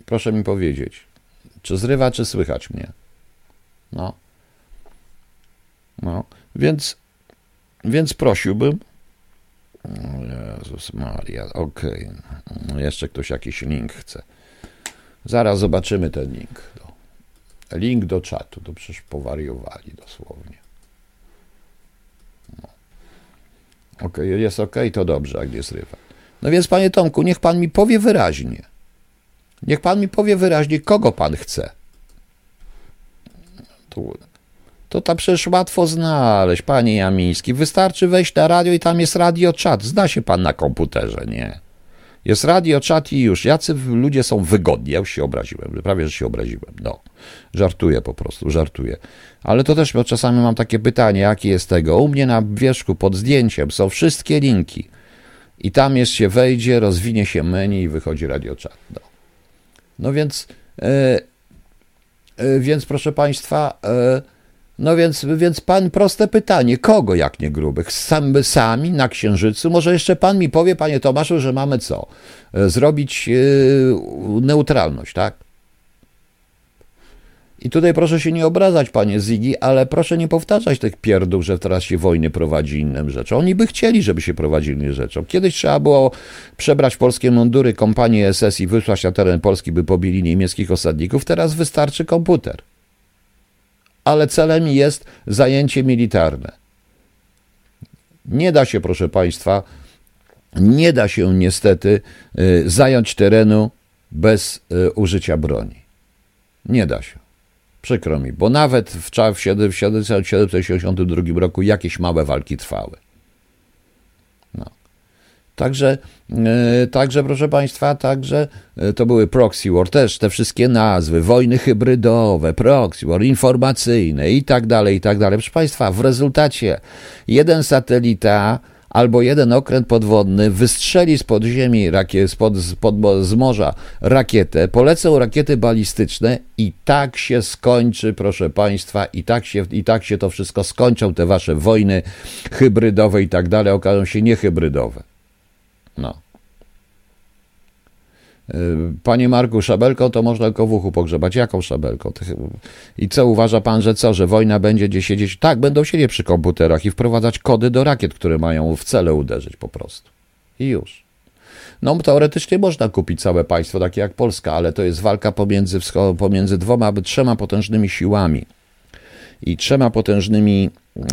[SPEAKER 1] Proszę mi powiedzieć. Czy zrywa, czy słychać mnie? No. No, więc, więc prosiłbym. Jezus Maria, okej. Okay. Jeszcze ktoś jakiś link chce. Zaraz zobaczymy ten link. Link do czatu, to przecież powariowali dosłownie. No. Ok, jest ok, to dobrze, jak zrywa. No więc, panie Tomku, niech pan mi powie wyraźnie. Niech pan mi powie wyraźnie, kogo pan chce. To tam przecież łatwo znaleźć, panie Jamiński. Wystarczy wejść na radio i tam jest radio czat. Zna się pan na komputerze, nie? Jest radio, czat i już. Jacy ludzie są wygodni. Ja już się obraziłem. Prawie, że się obraziłem. No. Żartuję po prostu, żartuję. Ale to też, bo czasami mam takie pytanie, jaki jest tego? U mnie na wierzchu pod zdjęciem są wszystkie linki. I tam jest się wejdzie, rozwinie się menu i wychodzi radio czat. No, no więc, e, e, więc proszę Państwa, e, no więc, więc pan proste pytanie, kogo jak nie grubych? Sam, sami na Księżycu? Może jeszcze pan mi powie, panie Tomaszu, że mamy co? E, zrobić yy, neutralność, tak? I tutaj proszę się nie obrażać, panie Zigi, ale proszę nie powtarzać tych pierdół, że teraz się wojny prowadzi innym rzeczom. Oni by chcieli, żeby się prowadzili innym rzeczom. Kiedyś trzeba było przebrać polskie mundury kompanii SS i wysłać na teren Polski, by pobili niemieckich osadników. Teraz wystarczy komputer ale celem jest zajęcie militarne. Nie da się, proszę Państwa, nie da się niestety y, zająć terenu bez y, użycia broni. Nie da się. Przykro mi, bo nawet w 1772 roku jakieś małe walki trwały. Także, e, także, proszę Państwa, także e, to były proxy war, też te wszystkie nazwy, wojny hybrydowe, proxy war, informacyjne i tak dalej, i tak dalej. Proszę Państwa, w rezultacie jeden satelita albo jeden okręt podwodny wystrzeli z podziemi, rakiet, spod, spod, z morza rakietę, polecą rakiety balistyczne i tak się skończy, proszę Państwa, i tak się, i tak się to wszystko skończą, te wasze wojny hybrydowe i tak dalej, okażą się niehybrydowe. No. Y, panie Marku, szabelką to można tylko w uchu pogrzebać. Jaką szabelką? I co uważa pan, że co, że wojna będzie gdzie siedzieć? Tak, będą siedzieć przy komputerach i wprowadzać kody do rakiet, które mają w cele uderzyć po prostu. I już. No, teoretycznie można kupić całe państwo, takie jak Polska, ale to jest walka pomiędzy, pomiędzy dwoma, aby trzema potężnymi siłami i trzema potężnymi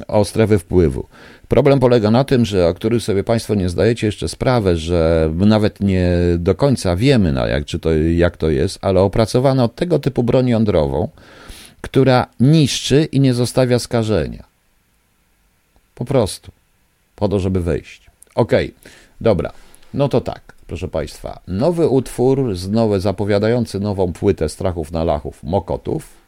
[SPEAKER 1] o strefy wpływu. Problem polega na tym, że o którym sobie Państwo nie zdajecie jeszcze sprawę, że nawet nie do końca wiemy, na jak, czy to, jak to jest, ale opracowano tego typu broń jądrową, która niszczy i nie zostawia skażenia. Po prostu. Po to, żeby wejść. Okej, okay. dobra. No to tak, proszę Państwa. Nowy utwór, z nowe, zapowiadający nową płytę Strachów na Lachów, Mokotów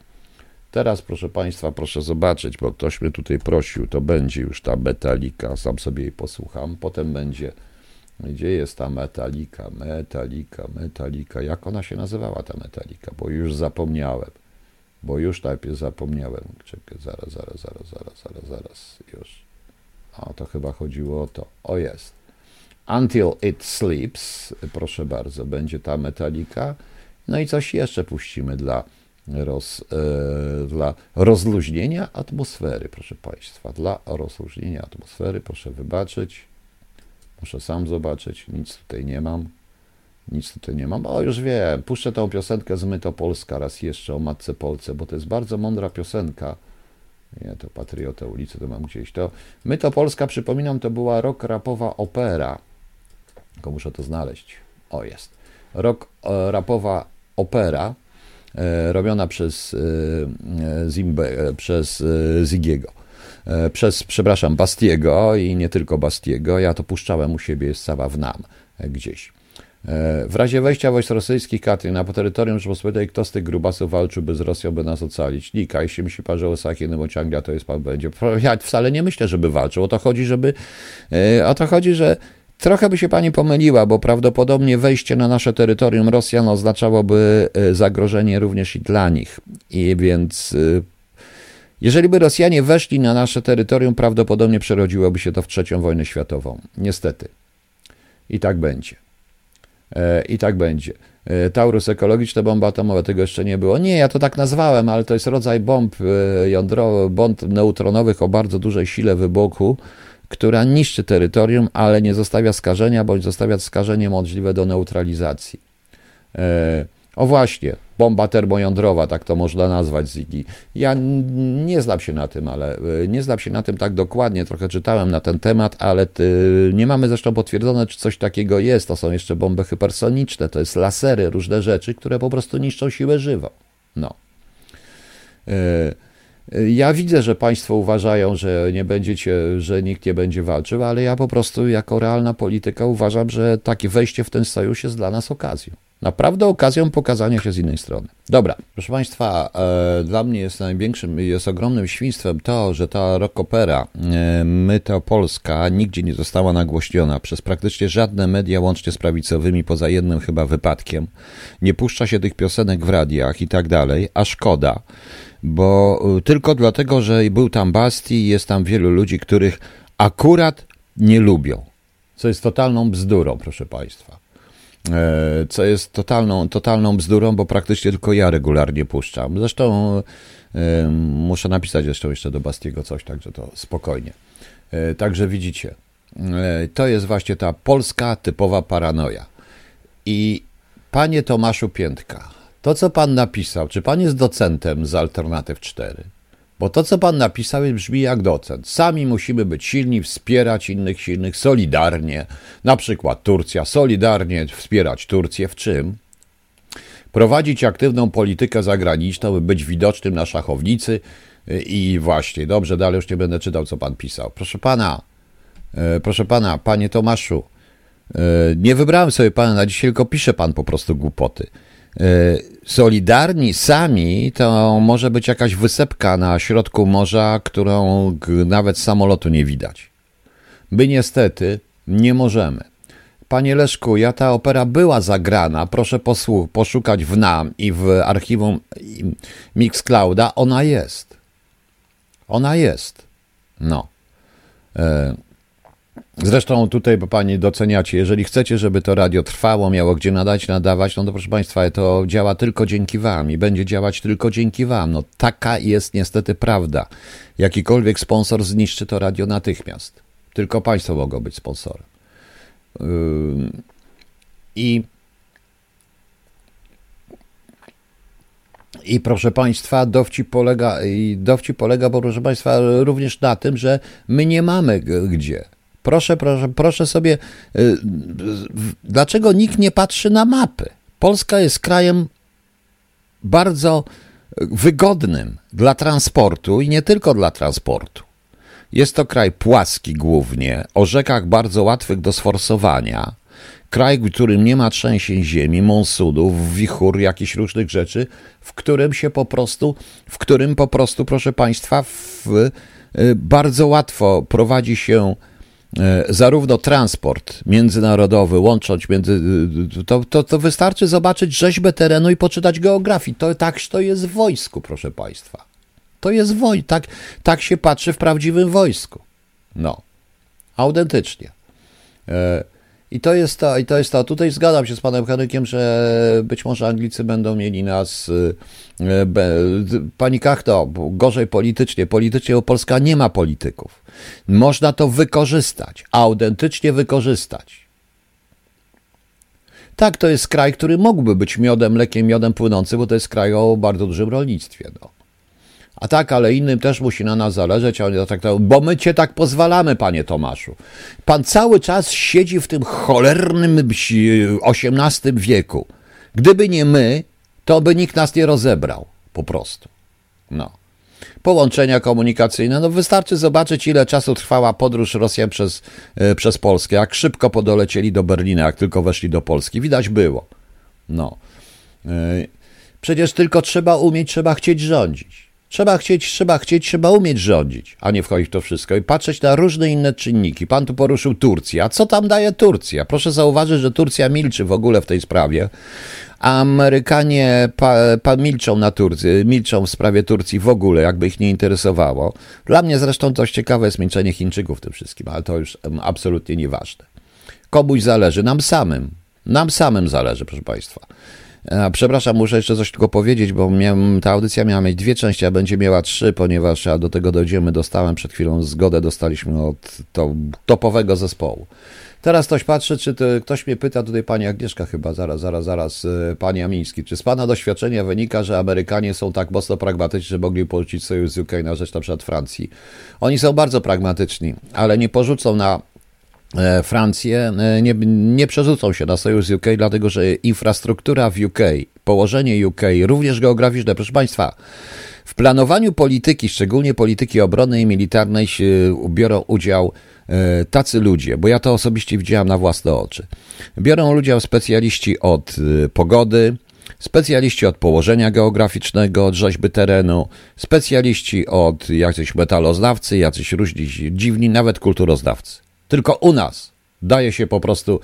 [SPEAKER 1] Teraz, proszę Państwa, proszę zobaczyć, bo ktoś mnie tutaj prosił, to będzie już ta metalika, sam sobie jej posłucham. Potem będzie, gdzie jest ta metalika, metalika, metalika. Jak ona się nazywała, ta metalika? Bo już zapomniałem. Bo już najpierw zapomniałem. Czekaj, zaraz, zaraz, zaraz, zaraz, zaraz, zaraz, już. A to chyba chodziło o to. O jest. Until it sleeps, proszę bardzo, będzie ta metalika. No i coś jeszcze puścimy dla roz, e, dla rozluźnienia atmosfery, proszę Państwa. Dla rozluźnienia atmosfery, proszę wybaczyć. Muszę sam zobaczyć, nic tutaj nie mam. Nic tutaj nie mam. O, już wiem, puszczę tą piosenkę z Myto Polska raz jeszcze o Matce Polce, bo to jest bardzo mądra piosenka. Nie, to Patriota ulicy to mam gdzieś. To Myto Polska, przypominam, to była rok rapowa opera. Tylko muszę to znaleźć. O, jest. Rok e, rapowa opera robiona przez, e, Zimbe, e, przez Zigiego. Przez, przepraszam, Bastiego i nie tylko Bastiego. Ja to puszczałem u siebie, jest cała w nam gdzieś. W razie wejścia wojsk rosyjskich Katry na terytorium Rzeczypospolitej, kto z tych grubasów walczyłby z Rosją, by nas ocalić? Nika, jeśli myśli pan, że Osaki, no bo ciągle to jest pan będzie. Ja wcale nie myślę, żeby walczył. O to chodzi, żeby, o to chodzi, że Trochę by się pani pomyliła, bo prawdopodobnie wejście na nasze terytorium Rosjan oznaczałoby e, zagrożenie również i dla nich. I więc e, jeżeli by Rosjanie weszli na nasze terytorium, prawdopodobnie przerodziłoby się to w trzecią wojnę światową. Niestety. I tak będzie. E, I tak będzie. Taurus ekologiczne, bomba atomowa, tego jeszcze nie było. Nie, ja to tak nazwałem, ale to jest rodzaj bomb jądrowych, bomb neutronowych o bardzo dużej sile wybuchu, która niszczy terytorium, ale nie zostawia skażenia, bądź zostawia skażenie możliwe do neutralizacji. E, o właśnie, bomba termojądrowa, tak to można nazwać Ziggy. Ja nie znam się na tym, ale e, nie znam się na tym tak dokładnie, trochę czytałem na ten temat, ale nie mamy zresztą potwierdzone, czy coś takiego jest. To są jeszcze bomby hypersoniczne, to jest lasery, różne rzeczy, które po prostu niszczą siłę żywą. No. Ja widzę, że Państwo uważają, że nie będziecie, że nikt nie będzie walczył, ale ja po prostu jako realna polityka uważam, że takie wejście w ten sojusz jest dla nas okazją. Naprawdę okazją pokazania się z innej strony. Dobra, proszę Państwa, e, dla mnie jest największym, jest ogromnym świństwem to, że ta rockopera e, My to Polska nigdzie nie została nagłośniona przez praktycznie żadne media, łącznie z prawicowymi, poza jednym chyba wypadkiem. Nie puszcza się tych piosenek w radiach i tak dalej, a szkoda bo y, tylko dlatego, że był tam Basti jest tam wielu ludzi, których akurat nie lubią. Co jest totalną bzdurą, proszę Państwa. E, co jest totalną, totalną bzdurą, bo praktycznie tylko ja regularnie puszczam. Zresztą e, muszę napisać zresztą jeszcze do Bastiego coś, także to spokojnie. E, także widzicie, to jest właśnie ta polska typowa paranoja. I panie Tomaszu Piętka, to, co pan napisał, czy pan jest docentem z Alternatyw 4? Bo to, co pan napisał, brzmi jak docent. Sami musimy być silni, wspierać innych silnych, solidarnie. Na przykład Turcja, solidarnie wspierać Turcję w czym? Prowadzić aktywną politykę zagraniczną, by być widocznym na szachownicy. I właśnie, dobrze, dalej już nie będę czytał, co pan pisał. Proszę pana, e, proszę pana, panie Tomaszu, e, nie wybrałem sobie pana na dzisiaj, tylko pisze pan po prostu głupoty. Solidarni sami to może być jakaś wysepka na środku morza, którą nawet samolotu nie widać. My niestety nie możemy. Panie Leszku, ja ta opera była zagrana, proszę posłuch, poszukać w NAM i w archiwum Mixclouda, ona jest. Ona jest. No. E, Zresztą tutaj, bo pani doceniacie, jeżeli chcecie, żeby to radio trwało, miało gdzie nadać, nadawać, no to proszę państwa, to działa tylko dzięki wam i będzie działać tylko dzięki wam. No taka jest niestety prawda. Jakikolwiek sponsor zniszczy to radio natychmiast. Tylko państwo mogą być sponsorem. Yy, I I proszę Państwa, dowcip polega, i dowcip polega, bo proszę Państwa, również na tym, że my nie mamy gdzie. Proszę, proszę, proszę sobie, y, dlaczego nikt nie patrzy na mapy? Polska jest krajem bardzo wygodnym dla transportu i nie tylko dla transportu. Jest to kraj płaski głównie, o rzekach bardzo łatwych do sforsowania. Kraj, w którym nie ma trzęsień ziemi, monsunów, wichur, jakichś różnych rzeczy, w którym się po prostu, w którym po prostu, proszę Państwa, w, y, bardzo łatwo prowadzi się zarówno transport międzynarodowy, łącząc między. To, to, to wystarczy zobaczyć rzeźbę terenu i poczytać geografii. To tak to jest w wojsku, proszę Państwa. To jest woj, tak, tak się patrzy w prawdziwym wojsku. No, autentycznie. E, I to jest to, i to jest to. Tutaj zgadzam się z panem Henrykiem, że być może Anglicy będą mieli nas. E, pani Kachto, gorzej politycznie. Politycznie, bo Polska nie ma polityków. Można to wykorzystać, autentycznie wykorzystać. Tak, to jest kraj, który mógłby być miodem, mlekiem, miodem płynący, bo to jest kraj o bardzo dużym rolnictwie. No. A tak, ale innym też musi na nas zależeć, a oni traktują, bo my cię tak pozwalamy, panie Tomaszu. Pan cały czas siedzi w tym cholernym XVIII wieku. Gdyby nie my, to by nikt nas nie rozebrał. Po prostu. No połączenia komunikacyjne. No wystarczy zobaczyć, ile czasu trwała podróż Rosjan przez, e, przez Polskę, jak szybko podolecieli do Berlina, jak tylko weszli do Polski. Widać było. No. E, przecież tylko trzeba umieć, trzeba chcieć rządzić. Trzeba chcieć, trzeba chcieć, trzeba umieć rządzić, a nie wchodzić w to wszystko i patrzeć na różne inne czynniki. Pan tu poruszył Turcję. A co tam daje Turcja? Proszę zauważyć, że Turcja milczy w ogóle w tej sprawie. Amerykanie pa, pa milczą na Turcji, milczą w sprawie Turcji w ogóle, jakby ich nie interesowało. Dla mnie zresztą dość ciekawe jest milczenie Chińczyków w tym wszystkim, ale to już absolutnie nieważne. Komuś zależy, nam samym. Nam samym zależy, proszę Państwa. Przepraszam, muszę jeszcze coś tylko powiedzieć, bo miałem, ta audycja miała mieć dwie części, a będzie miała trzy, ponieważ a do tego dojdziemy. Dostałem przed chwilą zgodę, dostaliśmy od to, topowego zespołu. Teraz ktoś patrzy, czy to, ktoś mnie pyta, tutaj pani Agnieszka chyba, zaraz, zaraz, zaraz, e, pani Amiński, czy z pana doświadczenia wynika, że Amerykanie są tak mocno pragmatyczni, że mogli porzucić sojusz z UK na rzecz na przykład Francji? Oni są bardzo pragmatyczni, ale nie porzucą na Francję, e, nie, nie przerzucą się na sojusz z UK, dlatego że infrastruktura w UK, położenie UK, również geograficzne, proszę państwa, w planowaniu polityki, szczególnie polityki obronnej i militarnej, biorą udział E, tacy ludzie, bo ja to osobiście widziałem na własne oczy. Biorą udział specjaliści od e, pogody, specjaliści od położenia geograficznego, od rzeźby terenu, specjaliści od jacyś metaloznawcy, jacyś różni dziwni, nawet kulturoznawcy. Tylko u nas daje się po prostu,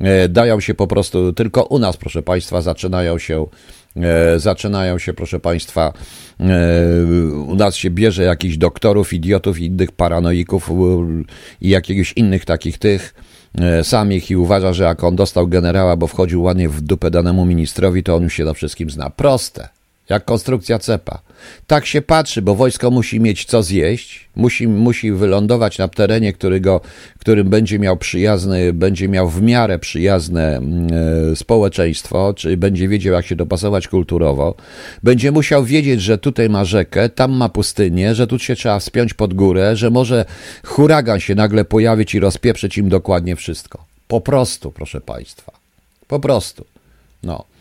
[SPEAKER 1] e, dają się po prostu, tylko u nas, proszę Państwa, zaczynają się E, zaczynają się, proszę Państwa, e, u nas się bierze jakichś doktorów, idiotów, innych paranoików i jakiegoś innych takich tych samych i uważa, że jak on dostał generała, bo wchodził ładnie w dupę danemu ministrowi, to on już się na wszystkim zna. Proste jak konstrukcja cepa. Tak się patrzy, bo wojsko musi mieć co zjeść, musi, musi wylądować na terenie, którego, którym będzie miał przyjazny, będzie miał w miarę przyjazne e, społeczeństwo, czyli będzie wiedział, jak się dopasować kulturowo. Będzie musiał wiedzieć, że tutaj ma rzekę, tam ma pustynię, że tu się trzeba wspiąć pod górę, że może huragan się nagle pojawić i rozpieprzyć im dokładnie wszystko. Po prostu, proszę Państwa. Po prostu. No.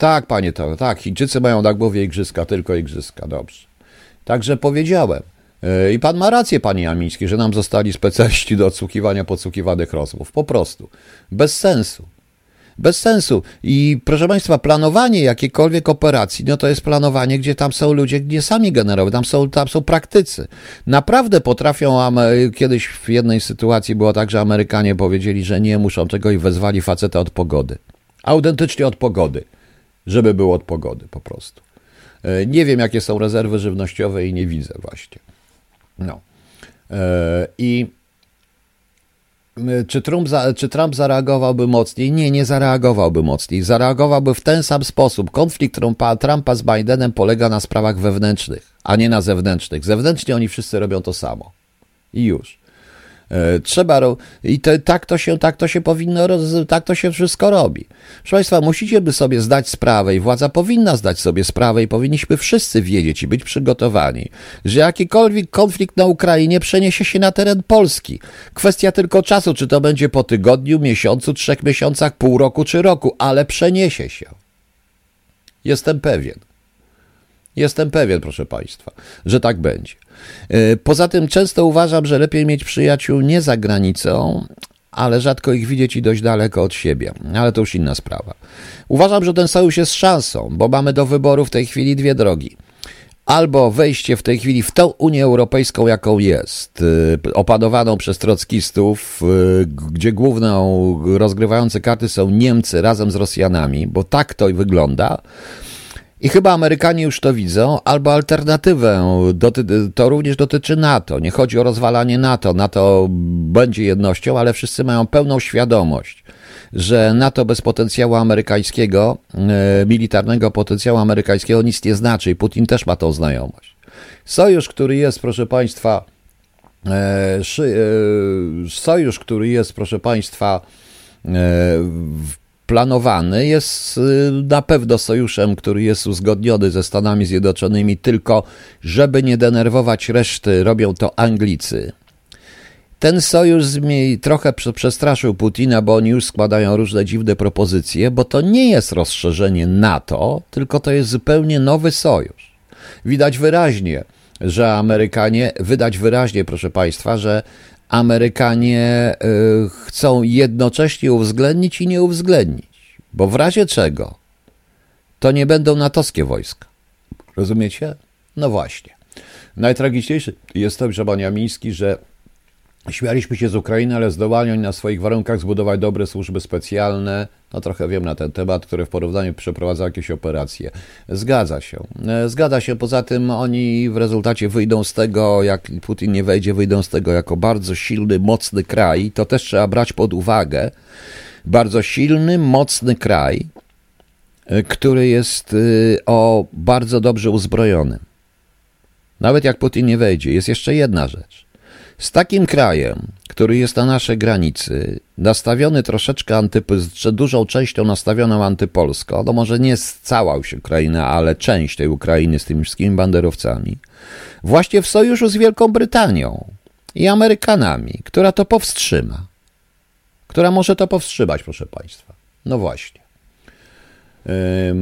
[SPEAKER 1] Tak, panie to, tak, Chińczycy mają na głowie igrzyska, tylko igrzyska, dobrze. Także powiedziałem. E, I pan ma rację, panie Jamiński, że nam zostali specjaliści do odsłuchiwania podsłuchiwanych rozmów. Po prostu. Bez sensu. Bez sensu. I proszę Państwa, planowanie jakiejkolwiek operacji, no to jest planowanie, gdzie tam są ludzie, nie sami generowie, tam są, tam są praktycy. Naprawdę potrafią, kiedyś w jednej sytuacji było tak, że Amerykanie powiedzieli, że nie muszą tego i wezwali faceta od pogody. Autentycznie od pogody żeby było od pogody po prostu. E, nie wiem, jakie są rezerwy żywnościowe i nie widzę właśnie. No. E, I czy Trump, za, czy Trump zareagowałby mocniej? Nie, nie zareagowałby mocniej. Zareagowałby w ten sam sposób. Konflikt Trumpa, Trumpa z Bidenem polega na sprawach wewnętrznych, a nie na zewnętrznych. Zewnętrznie oni wszyscy robią to samo. I już. E, trzeba i to, tak, to się, tak to się powinno, tak to się wszystko robi. Proszę Państwa, musicie by sobie zdać sprawę i władza powinna zdać sobie sprawę i powinniśmy wszyscy wiedzieć i być przygotowani, że jakikolwiek konflikt na Ukrainie przeniesie się na teren Polski. Kwestia tylko czasu, czy to będzie po tygodniu, miesiącu, trzech miesiącach, pół roku czy roku, ale przeniesie się. Jestem pewien. Jestem pewien, proszę Państwa, że tak będzie. E, poza tym często uważam, że lepiej mieć przyjaciół nie za granicą, ale rzadko ich widzieć i dość daleko od siebie. Ale to już inna sprawa. Uważam, że ten sojusz jest szansą, bo mamy do wyboru w tej chwili dwie drogi. Albo wejście w tej chwili w tą Unię Europejską, jaką jest, e, opanowaną przez trockistów, e, gdzie główną rozgrywające karty są Niemcy razem z Rosjanami, bo tak to wygląda i chyba Amerykanie już to widzą, albo alternatywę, to również dotyczy NATO. Nie chodzi o rozwalanie NATO, NATO będzie jednością, ale wszyscy mają pełną świadomość, że NATO bez potencjału amerykańskiego, e, militarnego potencjału amerykańskiego nic nie znaczy i Putin też ma tą znajomość. Sojusz, który jest, proszę Państwa, e, e, sojusz, który jest, proszę Państwa, planowany jest y, na pewno sojuszem, który jest uzgodniony ze Stanami Zjednoczonymi, tylko żeby nie denerwować reszty, robią to Anglicy. Ten sojusz trochę przestraszył Putina, bo oni już składają różne dziwne propozycje, bo to nie jest rozszerzenie NATO, tylko to jest zupełnie nowy sojusz. Widać wyraźnie, że Amerykanie, wydać wyraźnie, proszę Państwa, że Amerykanie y, chcą jednocześnie uwzględnić i nie uwzględnić, bo w razie czego to nie będą natowskie wojska. Rozumiecie? No właśnie. Najtragiczniejsze jest to, że pan Jamiński, że Śmialiśmy się z Ukrainy, ale zdołali oni na swoich warunkach zbudować dobre służby specjalne. No trochę wiem na ten temat, które w porównaniu przeprowadzają jakieś operacje. Zgadza się. E, zgadza się. Poza tym oni w rezultacie wyjdą z tego, jak Putin nie wejdzie, wyjdą z tego jako bardzo silny, mocny kraj. To też trzeba brać pod uwagę. Bardzo silny, mocny kraj, e, który jest e, o bardzo dobrze uzbrojony. Nawet jak Putin nie wejdzie, jest jeszcze jedna rzecz z takim krajem, który jest na naszej granicy, nastawiony troszeczkę antypolsko, dużą częścią nastawioną antypolsko, no może nie cała już Ukraina, ale część tej Ukrainy z tymi wszystkimi banderowcami, właśnie w sojuszu z Wielką Brytanią i Amerykanami, która to powstrzyma. Która może to powstrzymać, proszę Państwa. No właśnie. E,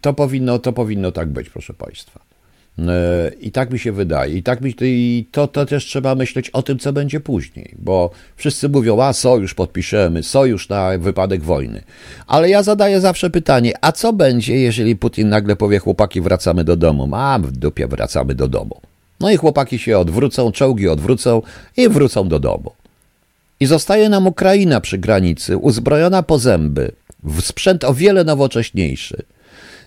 [SPEAKER 1] to powinno, to powinno tak być, proszę Państwa. E, I tak mi się wydaje. I, tak mi, i to, to też trzeba myśleć o tym, co będzie później, bo wszyscy mówią, a sojusz podpiszemy, sojusz na wypadek wojny. Ale ja zadaję zawsze pytanie, a co będzie, jeżeli Putin nagle powie, chłopaki, wracamy do domu? A, w dupie wracamy do domu. No i chłopaki się odwrócą, czołgi odwrócą i wrócą do domu. I zostaje nam Ukraina przy granicy, uzbrojona po zęby, w sprzęt o wiele nowocześniejszy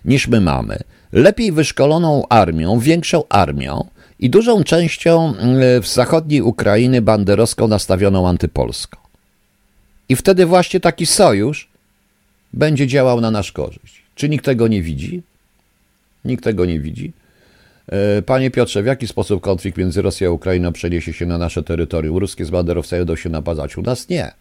[SPEAKER 1] niż my mamy lepiej wyszkoloną armią, większą armią i dużą częścią mm, w zachodniej Ukrainy banderowską nastawioną antypolską. I wtedy właśnie taki sojusz będzie działał na nasz korzyść. Czy nikt tego nie widzi? Nikt tego nie widzi. E, panie Piotrze, w jaki sposób konflikt między Rosją a Ukrainą przeniesie się na nasze terytorium? Ruskie z banderowcami będą się napadać. U nas nie.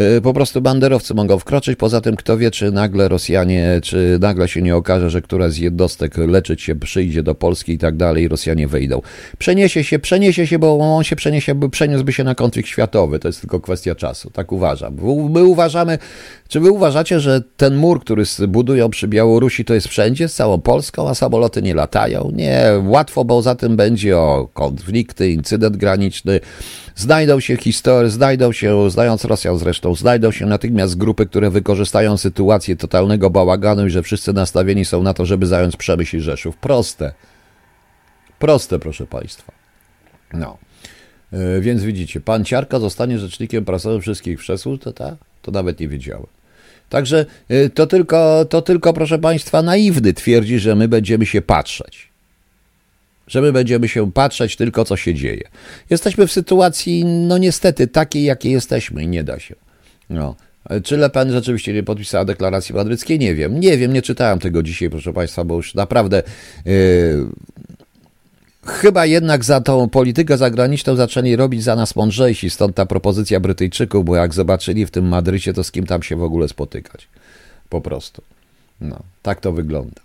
[SPEAKER 1] Y, po prostu banderowcy mogą wkroczyć. Poza tym, kto wie, czy nagle Rosjanie, czy nagle się nie okaże, że któraś z jednostek leczyć się przyjdzie do Polski i tak dalej, i Rosjanie wejdą. Przeniesie się, przeniesie się, bo on się przeniesie, przeniósłby się na konflikt światowy. To jest tylko kwestia czasu. Tak uważam. My uważamy, czy wy uważacie, że ten mur, który budują przy Białorusi, to jest wszędzie, z całą Polską, a samoloty nie latają? Nie, łatwo, bo za tym będzie o konflikty, incydent graniczny. Znajdą się historie, znajdą się, znając Rosjan zresztą, znajdą się natychmiast grupy, które wykorzystają sytuację totalnego bałaganu i że wszyscy nastawieni są na to, żeby zająć Przemyśl i Rzeszów. Proste. Proste, proszę Państwa. No. Yy, więc widzicie, pan Ciarka zostanie rzecznikiem prasowym wszystkich przesłów, to, ta, to nawet nie wiedziałem. Także yy, to tylko, to tylko, proszę Państwa, naiwny twierdzi, że my będziemy się patrzeć że my będziemy się patrzeć tylko, co się dzieje. Jesteśmy w sytuacji, no niestety, takiej, jakiej jesteśmy i nie da się. No. Czy Le Pen rzeczywiście nie podpisała deklaracji madryckiej? Nie wiem. Nie wiem, nie czytałem tego dzisiaj, proszę Państwa, bo już naprawdę yy, chyba jednak za tą politykę zagraniczną zaczęli robić za nas mądrzejsi, stąd ta propozycja Brytyjczyków, bo jak zobaczyli w tym Madrycie, to z kim tam się w ogóle spotykać. Po prostu. No, tak to wygląda.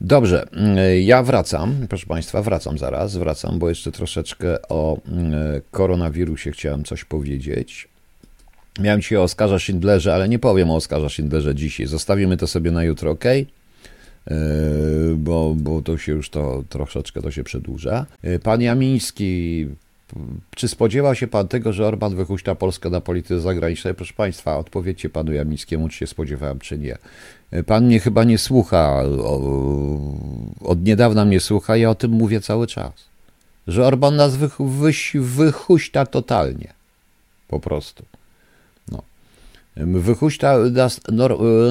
[SPEAKER 1] Dobrze, mm, ja wracam, proszę Państwa, wracam zaraz, wracam, bo jeszcze troszeczkę o mm, koronawirusie chciałem coś powiedzieć. Miałem dzisiaj o Oskarze Schindlerze, ale nie powiem o Oskarze Schindlerze dzisiaj. Zostawimy to sobie na jutro, ok? E, bo, bo to się już to troszeczkę to się przedłuża. E, pan Jamiński, czy spodziewał się pan tego, że Orban wychuśta Polskę na polityce zagranicznej? Proszę państwa, odpowiedzcie panu Jamińskiemu, czy się spodziewałem, czy nie. Pan mnie chyba nie słucha, od niedawna mnie słucha, ja o tym mówię cały czas. Że Orban nas wychuśta totalnie. Po prostu. No. Wychuśta nas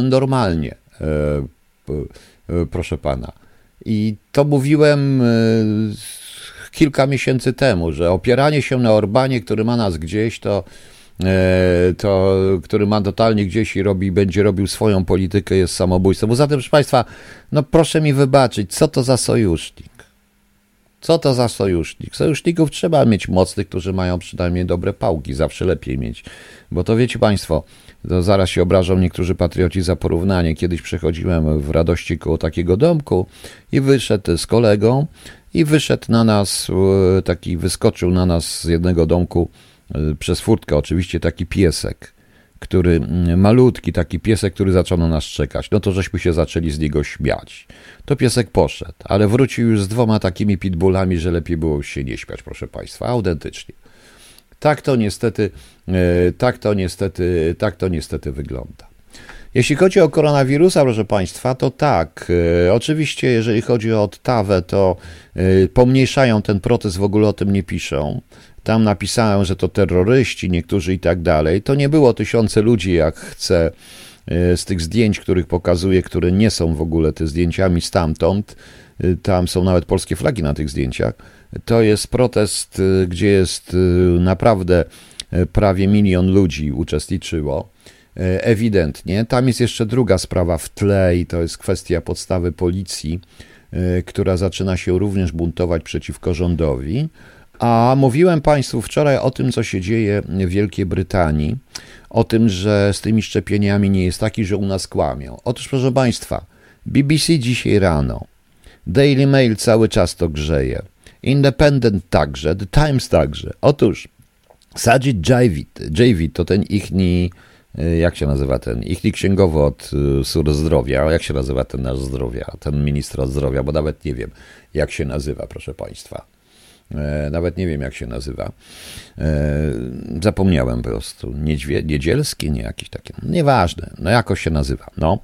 [SPEAKER 1] normalnie, e, e, proszę pana. I to mówiłem e, kilka miesięcy temu, że opieranie się na Orbanie, który ma nas gdzieś, to E, to, który ma totalnie gdzieś i robi, będzie robił swoją politykę, jest samobójstwem. Poza tym, proszę Państwa, no proszę mi wybaczyć, co to za sojusznik? Co to za sojusznik? Sojuszników trzeba mieć mocnych, którzy mają przynajmniej dobre pałki, zawsze lepiej mieć. Bo to wiecie Państwo, to zaraz się obrażą niektórzy patrioci za porównanie. Kiedyś przechodziłem w radości koło takiego domku i wyszedł z kolegą i wyszedł na nas, e, taki wyskoczył na nas z jednego domku E, przez furtkę oczywiście taki piesek, który mm, malutki, taki piesek, który zaczął na nas czekać. No to żeśmy się zaczęli z niego śmiać. To piesek poszedł, ale wrócił już z dwoma takimi pitbullami, że lepiej było się nie śmiać, proszę Państwa, autentycznie. Tak to niestety, e, tak to niestety, tak to niestety wygląda. Jeśli chodzi o koronawirusa, proszę Państwa, to tak. E, oczywiście, jeżeli chodzi o Ottawę, to e, pomniejszają ten protest, w ogóle o tym nie piszą. Tam napisałem, że to terroryści, niektórzy i tak dalej. To nie było tysiące ludzi, jak chcę e, z tych zdjęć, których pokazuję, które nie są w ogóle te zdjęciami stamtąd. E, tam są nawet polskie flagi na tych zdjęciach. To jest protest, e, gdzie jest naprawdę prawie milion ludzi uczestniczyło. Ewidentnie. Tam jest jeszcze druga sprawa w tle i to jest kwestia podstawy policji, która zaczyna się również buntować przeciwko rządowi. A mówiłem Państwu wczoraj o tym, co się dzieje w Wielkiej Brytanii, o tym, że z tymi szczepieniami nie jest taki, że u nas kłamią. Otóż, proszę Państwa, BBC dzisiaj rano, Daily Mail cały czas to grzeje, Independent także, The Times także. Otóż Sajid Javid, Javid to ten ichni, e, jak się nazywa ten, ichni księgowy od e, Sur Zdrowia, jak się nazywa ten nasz zdrowia, ten minister zdrowia, bo nawet nie wiem, jak się nazywa, proszę Państwa. E, nawet nie wiem jak się nazywa. E, zapomniałem po prostu. Niedźwie, niedzielski, nie jakiś taki. Nieważne, no jakoś się nazywa. No.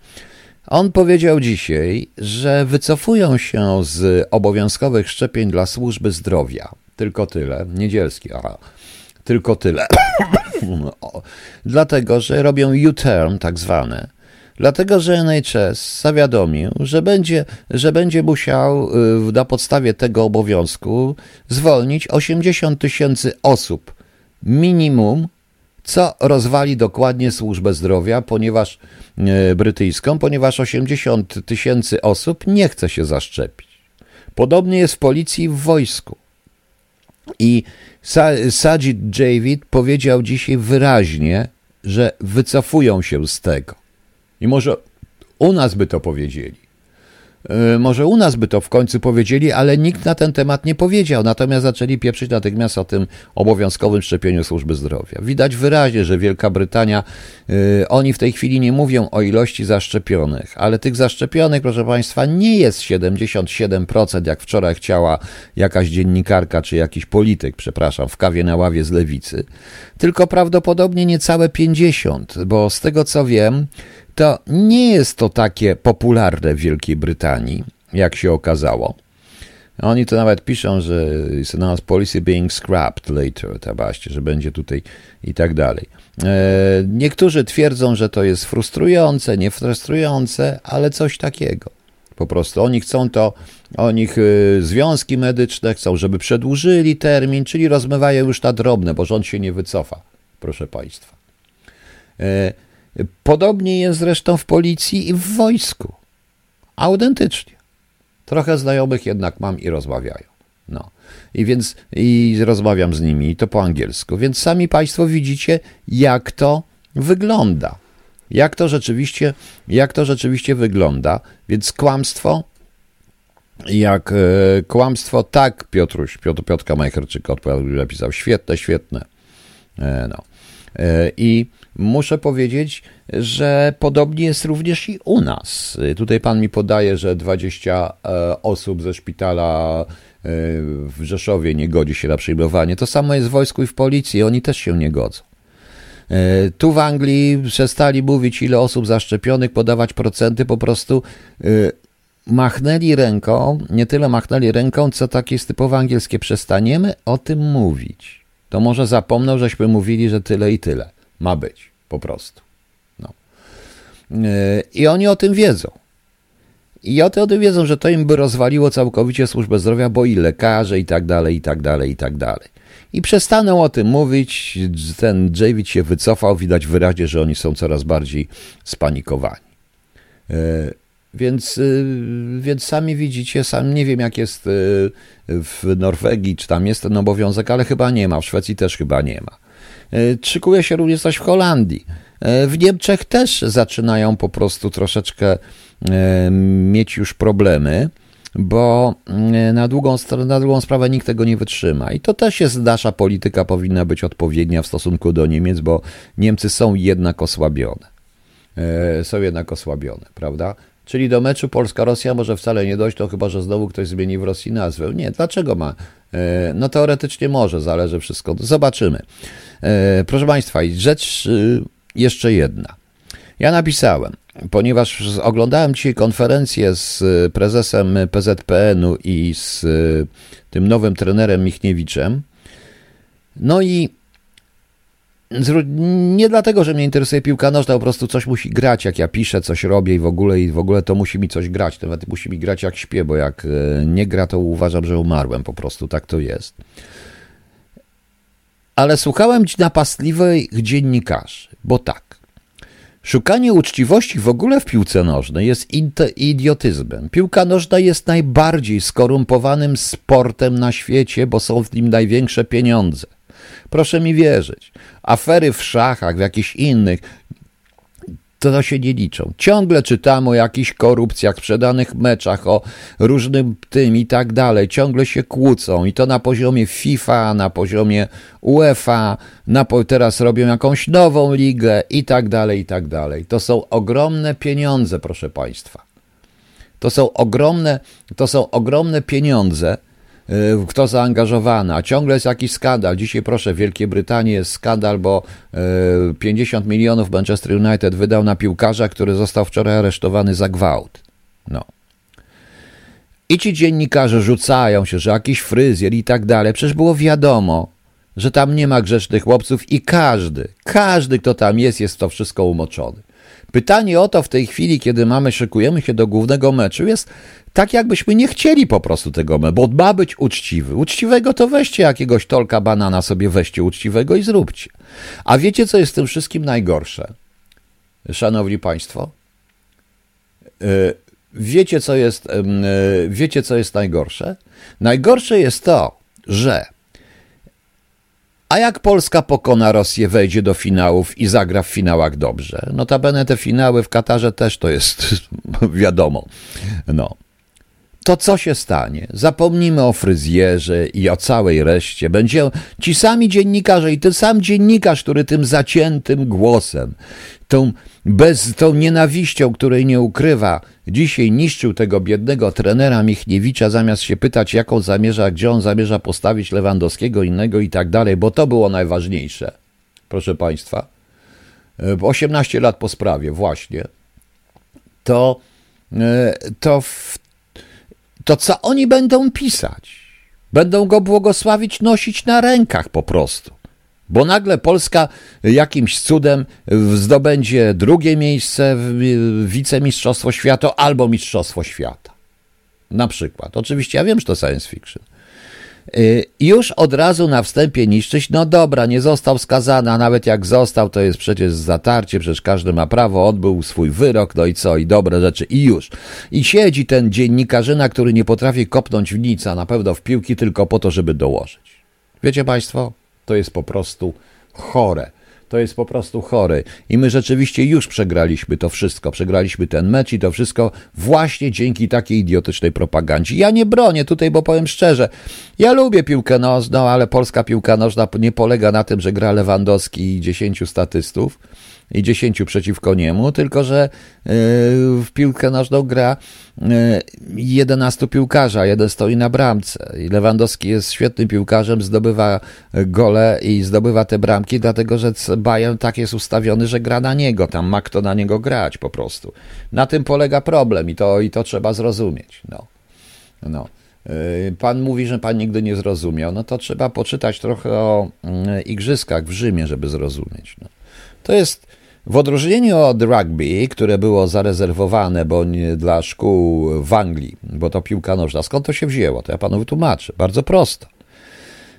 [SPEAKER 1] On powiedział dzisiaj, że wycofują się z obowiązkowych szczepień dla służby zdrowia. Tylko tyle. Niedzielski, aha. Tylko tyle. Dlatego, że robią U-turn tak zwane dlatego że NHS zawiadomił, że będzie, że będzie musiał y, na podstawie tego obowiązku zwolnić 80 tysięcy osób minimum, co rozwali dokładnie służbę zdrowia, ponieważ y, brytyjską, ponieważ 80 tysięcy osób nie chce się zaszczepić. Podobnie jest w policji i w wojsku. I Sajid Javid powiedział dzisiaj wyraźnie, że wycofują się z tego. I może u nas by to powiedzieli. E, może u nas by to w końcu powiedzieli, ale nikt na ten temat nie powiedział. Natomiast zaczęli pieprzyć natychmiast o tym obowiązkowym szczepieniu służby zdrowia. Widać wyraźnie, że Wielka Brytania, yy, oni w tej chwili nie mówią o ilości zaszczepionych, ale tych zaszczepionych, proszę Państwa, nie jest 77%, jak wczoraj chciała jakaś dziennikarka czy jakiś polityk, przepraszam, w kawie na ławie z lewicy, tylko prawdopodobnie niecałe 50%, bo z tego co wiem, to nie jest to takie popularne w Wielkiej Brytanii, jak się okazało. Oni to nawet piszą, że is announced policy being scrapped later, tabaście, że będzie tutaj i tak dalej. E, niektórzy twierdzą, że to jest frustrujące, nie frustrujące, ale coś takiego. Po prostu oni chcą to, oni e, związki medyczne chcą, żeby przedłużyli termin, czyli rozmywają już na drobne, bo rząd się nie wycofa, proszę Państwa. Podobnie jest zresztą w policji i w wojsku. Autentycznie. Trochę znajomych jednak mam i rozmawiają. No. I więc i rozmawiam z nimi, i to po angielsku. Więc sami Państwo widzicie, jak to wygląda. Jak to rzeczywiście, jak to rzeczywiście wygląda. Więc kłamstwo, jak e, kłamstwo, tak, Piotruś, Piotr, Piotrka Majcherczyk odpowiedział, napisał, świetne, świetne. E, no. E, I muszę powiedzieć, że podobnie jest również i u nas. Tutaj pan mi podaje, że 20 e, osób ze szpitala e, w Rzeszowie nie godzi się na przyjmowanie. To samo jest w wojsku i w policji, oni też się nie godzą. Tu w Anglii przestali mówić, ile osób zaszczepionych, podawać procenty, po prostu machnęli ręką, nie tyle machnęli ręką, co takie jest typowo angielskie, przestaniemy o tym mówić to może zapomną, żeśmy mówili, że tyle i tyle ma być, po prostu. No. E, I oni o tym wiedzą. I o tym wiedzą, że to im by rozwaliło całkowicie służbę zdrowia, bo i lekarze, i tak dalej, i tak dalej, i tak dalej. I przestaną o tym mówić. Ten David się wycofał, widać wyraźnie, że oni są coraz bardziej spanikowani. Więc, y, więc sami widzicie, sam nie wiem jak jest y, w Norwegii, czy tam jest ten obowiązek, ale chyba nie ma, w Szwecji też chyba nie ma. Y, szykuje się również coś w Holandii. W Niemczech też zaczynają po prostu troszeczkę mieć już problemy, bo na długą, na drugą sprawę nikt tego nie wytrzyma. I to też jest nasza polityka, powinna być odpowiednia w stosunku do Niemiec, bo Niemcy są jednak osłabione. Są jednak osłabione, prawda? Czyli do meczu Polska-Rosja może wcale nie dojść, to chyba, że znowu ktoś zmieni w Rosji nazwę. Nie, dlaczego ma? E, no teoretycznie może, zależy wszystko. Zobaczymy. E, proszę Państwa, rzecz e, jeszcze jedna. Ja napisałem, ponieważ oglądałem dzisiaj konferencję z prezesem PZPN-u i z tym nowym trenerem Michniewiczem. No i nie dlatego, że mnie interesuje piłka nożna, po prostu coś musi grać, jak ja piszę, coś robię i w ogóle, i w ogóle to musi mi coś grać. Nawet musi mi grać jak śpię, bo jak e, nie gra, to uważam, że umarłem po prostu, tak to jest. Ale słuchałem napastliwych dziennikarzy, bo tak. Szukanie uczciwości w ogóle w piłce nożnej jest idiotyzmem. Piłka nożna jest najbardziej skorumpowanym sportem na świecie, bo są w nim największe pieniądze. Proszę mi wierzyć. Afery w szachach, w jakichś innych, to się nie liczą. Ciągle czytam o jakichś korupcjach, sprzedanych meczach, o różnym tym i tak dalej. Ciągle się kłócą i to na poziomie FIFA, na poziomie UEFA, na, teraz robią jakąś nową ligę i tak dalej, i tak dalej. To są ogromne pieniądze, proszę Państwa. To są ogromne, to są ogromne pieniądze, kto zaangażowany, a ciągle jest jakiś skandal. Dzisiaj proszę, w Wielkiej Brytanii jest skandal, bo 50 y, milionów Manchester United wydał na piłkarza, który został wczoraj aresztowany za gwałt. No. I ci dziennikarze rzucają się, że jakiś fryzjer i tak dalej. Przecież było wiadomo, że tam nie ma grzecznych chłopców i każdy, każdy, kto tam jest, jest w to wszystko umoczony. Pytanie o to w tej chwili, kiedy mamy, szykujemy się do głównego meczu, jest tak, jakbyśmy nie chcieli po prostu tego meczu, bo ma być uczciwy. Uczciwego to weźcie jakiegoś tolka banana sobie, weźcie uczciwego i zróbcie. A wiecie, co jest w tym wszystkim najgorsze? Szanowni Państwo? E, wiecie, co jest, e, wiecie, co jest najgorsze? Najgorsze jest to, że a jak Polska pokona Rosję, wejdzie do finałów i zagra w finałach dobrze? Notabene te finały w Katarze też to jest wiadomo. No. To co się stanie? Zapomnimy o fryzjerze i o całej reszcie. Będzie ci sami dziennikarze i ten sam dziennikarz, który tym zaciętym głosem tą, bez, tą nienawiścią, której nie ukrywa, dzisiaj niszczył tego biednego trenera Michniewicza, zamiast się pytać, jaką zamierza, gdzie on zamierza postawić Lewandowskiego, innego i tak dalej, bo to było najważniejsze. Proszę Państwa, 18 lat po sprawie, właśnie. To, e, to, to co oni będą pisać? Będą go błogosławić, nosić na rękach po prostu. Bo nagle Polska jakimś cudem zdobędzie drugie miejsce w wicemistrzostwo świata albo mistrzostwo świata. Na przykład. Oczywiście ja wiem, że to science fiction. Y, już od razu na wstępie niszczyć, no dobra, nie został skazany, a nawet jak został, to jest przecież zatarcie, przecież każdy ma prawo, odbył swój wyrok, no i co, i dobre rzeczy, i już. I siedzi ten dziennikarzyna, który nie potrafi kopnąć w nic, a na pewno w piłki tylko po to, żeby dołożyć. Wiecie Państwo? To jest po prostu chore. To jest po prostu chore. I my rzeczywiście już przegraliśmy to wszystko. Przegraliśmy ten mecz i to wszystko właśnie dzięki takiej idiotycznej propagandzie. Ja nie bronię tutaj, bo powiem szczerze, ja lubię piłkę nożną, ale polska piłka nożna nie polega na tym, że gra Lewandowski i dziesięciu statystów i dziesięciu przeciwko niemu, tylko że e, w piłkę nożną gra e, jedenastu piłkarza, jeden stoi na bramce. I Lewandowski jest świetnym piłkarzem, zdobywa gole i zdobywa te bramki, dlatego że Bayern tak jest ustawiony, że gra na niego, tam ma kto na niego grać po prostu. Na tym polega problem i to, i to trzeba zrozumieć. No. No. E, pan mówi, że pan nigdy nie zrozumiał. No to trzeba poczytać trochę o mm, igrzyskach w Rzymie, żeby zrozumieć. No. To jest w odróżnieniu od rugby, które było zarezerwowane bo nie dla szkół w Anglii, bo to piłka nożna, skąd to się wzięło? To ja panu wytłumaczę. Bardzo prosto.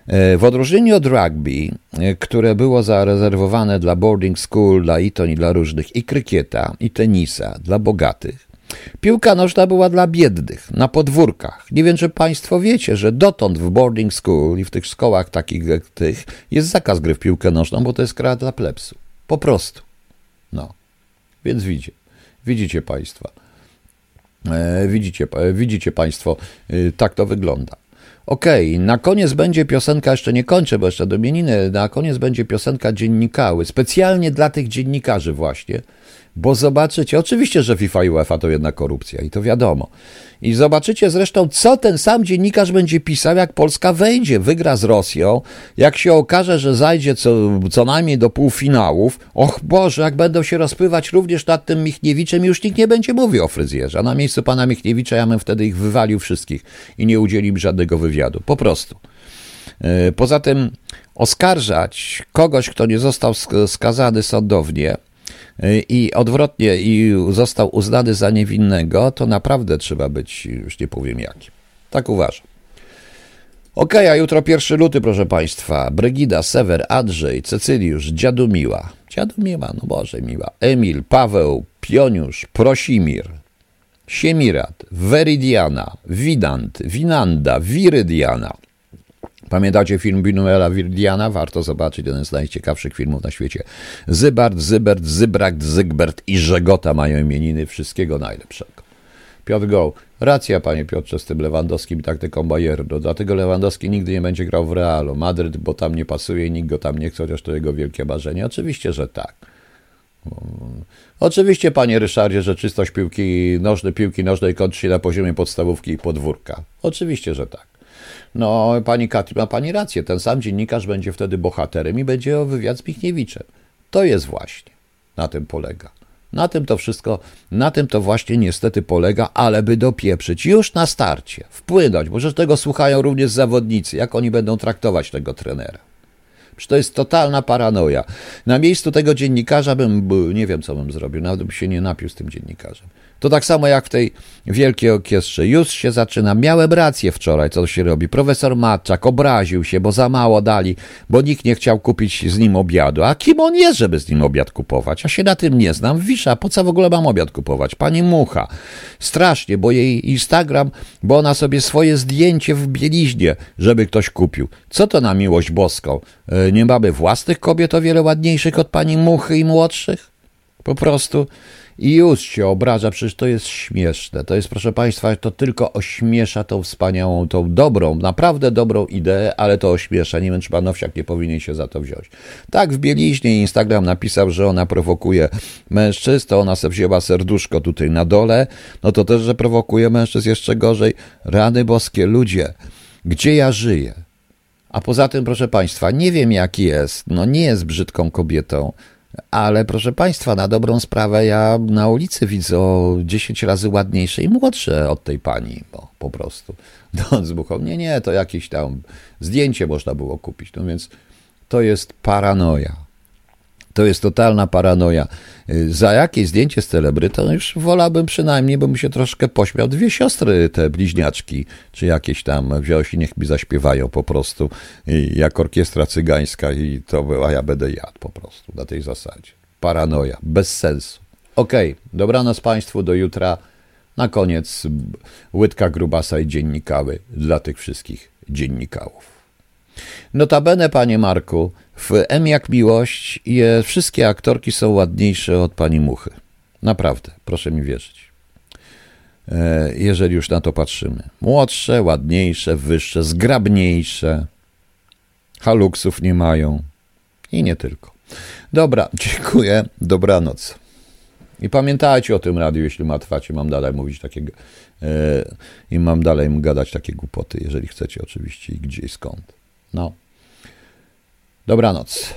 [SPEAKER 1] E, w odróżnieniu od rugby, e, które było zarezerwowane dla boarding school, dla Eton i dla różnych, i krykieta, i tenisa, dla bogatych, piłka nożna była dla biednych, na podwórkach. Nie wiem, czy Państwo wiecie, że dotąd w boarding school i w tych szkołach takich jak tych jest zakaz gry w piłkę nożną, bo to jest kra dla plebsu. Po prostu. Więc widzicie, widzicie Państwo. E, widzicie, widzicie Państwo, e, tak to wygląda. Okej, okay, na koniec będzie piosenka, jeszcze nie kończę, bo jeszcze do mieniny, na koniec będzie piosenka dziennikały, specjalnie dla tych dziennikarzy właśnie, bo zobaczycie, oczywiście, że FIFA i UEFA to jedna korupcja i to wiadomo. I zobaczycie zresztą, co ten sam dziennikarz będzie pisał, jak Polska wejdzie, wygra z Rosją, jak się okaże, że zajdzie co, co najmniej do półfinałów. Och Boże, jak będą się rozpływać również nad tym Michniewiczem, już nikt nie będzie mówił o fryzjerze. A na miejscu pana Michniewicza ja bym wtedy ich wywalił wszystkich i nie udzielił żadnego wywiadu. Po prostu. E, poza tym oskarżać kogoś, kto nie został skazany sądownie, i odwrotnie, i został uznany za niewinnego, to naprawdę trzeba być, już nie powiem jakim. Tak uważam. Ok, a jutro pierwszy luty, proszę Państwa. Brygida, Sewer, Andrzej, Cecyliusz, Dziadu Miła. Dziadu Miła, no Boże Miła. Emil, Paweł, Pioniusz, Prosimir, Siemirat, Veridiana, Widant, Winanda, Wirydiana. Pamiętacie film Binuela Wirdiana? Warto zobaczyć, jeden z najciekawszych filmów na świecie. Zybart, Zybert, Zybrakt, Zygbert i Żegota mają imieniny. Wszystkiego najlepszego. Piotr Go. Racja, panie Piotrze, z tym Lewandowskim taktyką Bayernu. Dlatego Lewandowski nigdy nie będzie grał w Realu. Madryt, bo tam nie pasuje i nikt go tam nie chce, chociaż to jego wielkie marzenie. Oczywiście, że tak. Oczywiście, panie Ryszardzie, że czystość piłki nożnej, piłki nożnej kończy się na poziomie podstawówki i podwórka. Oczywiście, że tak. No, pani Katri ma pani rację, ten sam dziennikarz będzie wtedy bohaterem i będzie o wywiad z Michniewiczem. To jest właśnie, na tym polega. Na tym to wszystko, na tym to właśnie niestety polega, ale by dopieprzyć już na starcie, wpłynąć, bo że tego słuchają również zawodnicy, jak oni będą traktować tego trenera. Przecież to jest totalna paranoja. Na miejscu tego dziennikarza bym, nie wiem co bym zrobił, nawet bym się nie napił z tym dziennikarzem. To tak samo jak w tej wielkiej orkiestrze. Już się zaczyna. Miałem rację wczoraj, co się robi. Profesor Matczak obraził się, bo za mało dali, bo nikt nie chciał kupić z nim obiadu. A kim on jest, żeby z nim obiad kupować? Ja się na tym nie znam. Wisza, po co w ogóle mam obiad kupować? Pani Mucha. Strasznie, bo jej Instagram, bo ona sobie swoje zdjęcie w bieliźnie, żeby ktoś kupił. Co to na miłość boską? E, nie mamy własnych kobiet o wiele ładniejszych od pani Muchy i młodszych? Po prostu i już się obraża, przecież to jest śmieszne. To jest, proszę Państwa, to tylko ośmiesza tą wspaniałą, tą dobrą, naprawdę dobrą ideę, ale to ośmiesza. Nie wiem, czy pan Owsiak nie powinien się za to wziąć. Tak, w bieliźnie Instagram napisał, że ona prowokuje mężczyzn, to ona se wzięła serduszko tutaj na dole, no to też, że prowokuje mężczyzn jeszcze gorzej. Rany boskie, ludzie, gdzie ja żyję? A poza tym, proszę Państwa, nie wiem jak jest, no nie jest brzydką kobietą, ale proszę Państwa, na dobrą sprawę ja na ulicy widzę o 10 razy ładniejsze i młodsze od tej pani, bo po prostu. No, z buchą, nie, nie, to jakieś tam zdjęcie można było kupić. No więc to jest paranoja. To jest totalna paranoja. Za jakieś zdjęcie z celebrytą już wolałbym przynajmniej, bym się troszkę pośmiał. Dwie siostry, te bliźniaczki, czy jakieś tam wziąć i niech mi zaśpiewają po prostu jak orkiestra cygańska i to, a ja będę jadł po prostu na tej zasadzie. Paranoja, bez sensu. Okej, okay, dobranoc Państwu, do jutra. Na koniec łydka grubasa i dziennikały dla tych wszystkich dziennikałów. Notabene, panie Marku, w M jak miłość je, wszystkie aktorki są ładniejsze od pani Muchy. Naprawdę, proszę mi wierzyć. E, jeżeli już na to patrzymy. Młodsze, ładniejsze, wyższe, zgrabniejsze. Haluksów nie mają. I nie tylko. Dobra, dziękuję. Dobranoc. I pamiętajcie o tym radiu, jeśli ma trwać i mam dalej mówić takie e, i mam dalej gadać takie głupoty, jeżeli chcecie oczywiście i gdzie i skąd. No. Dobranoc.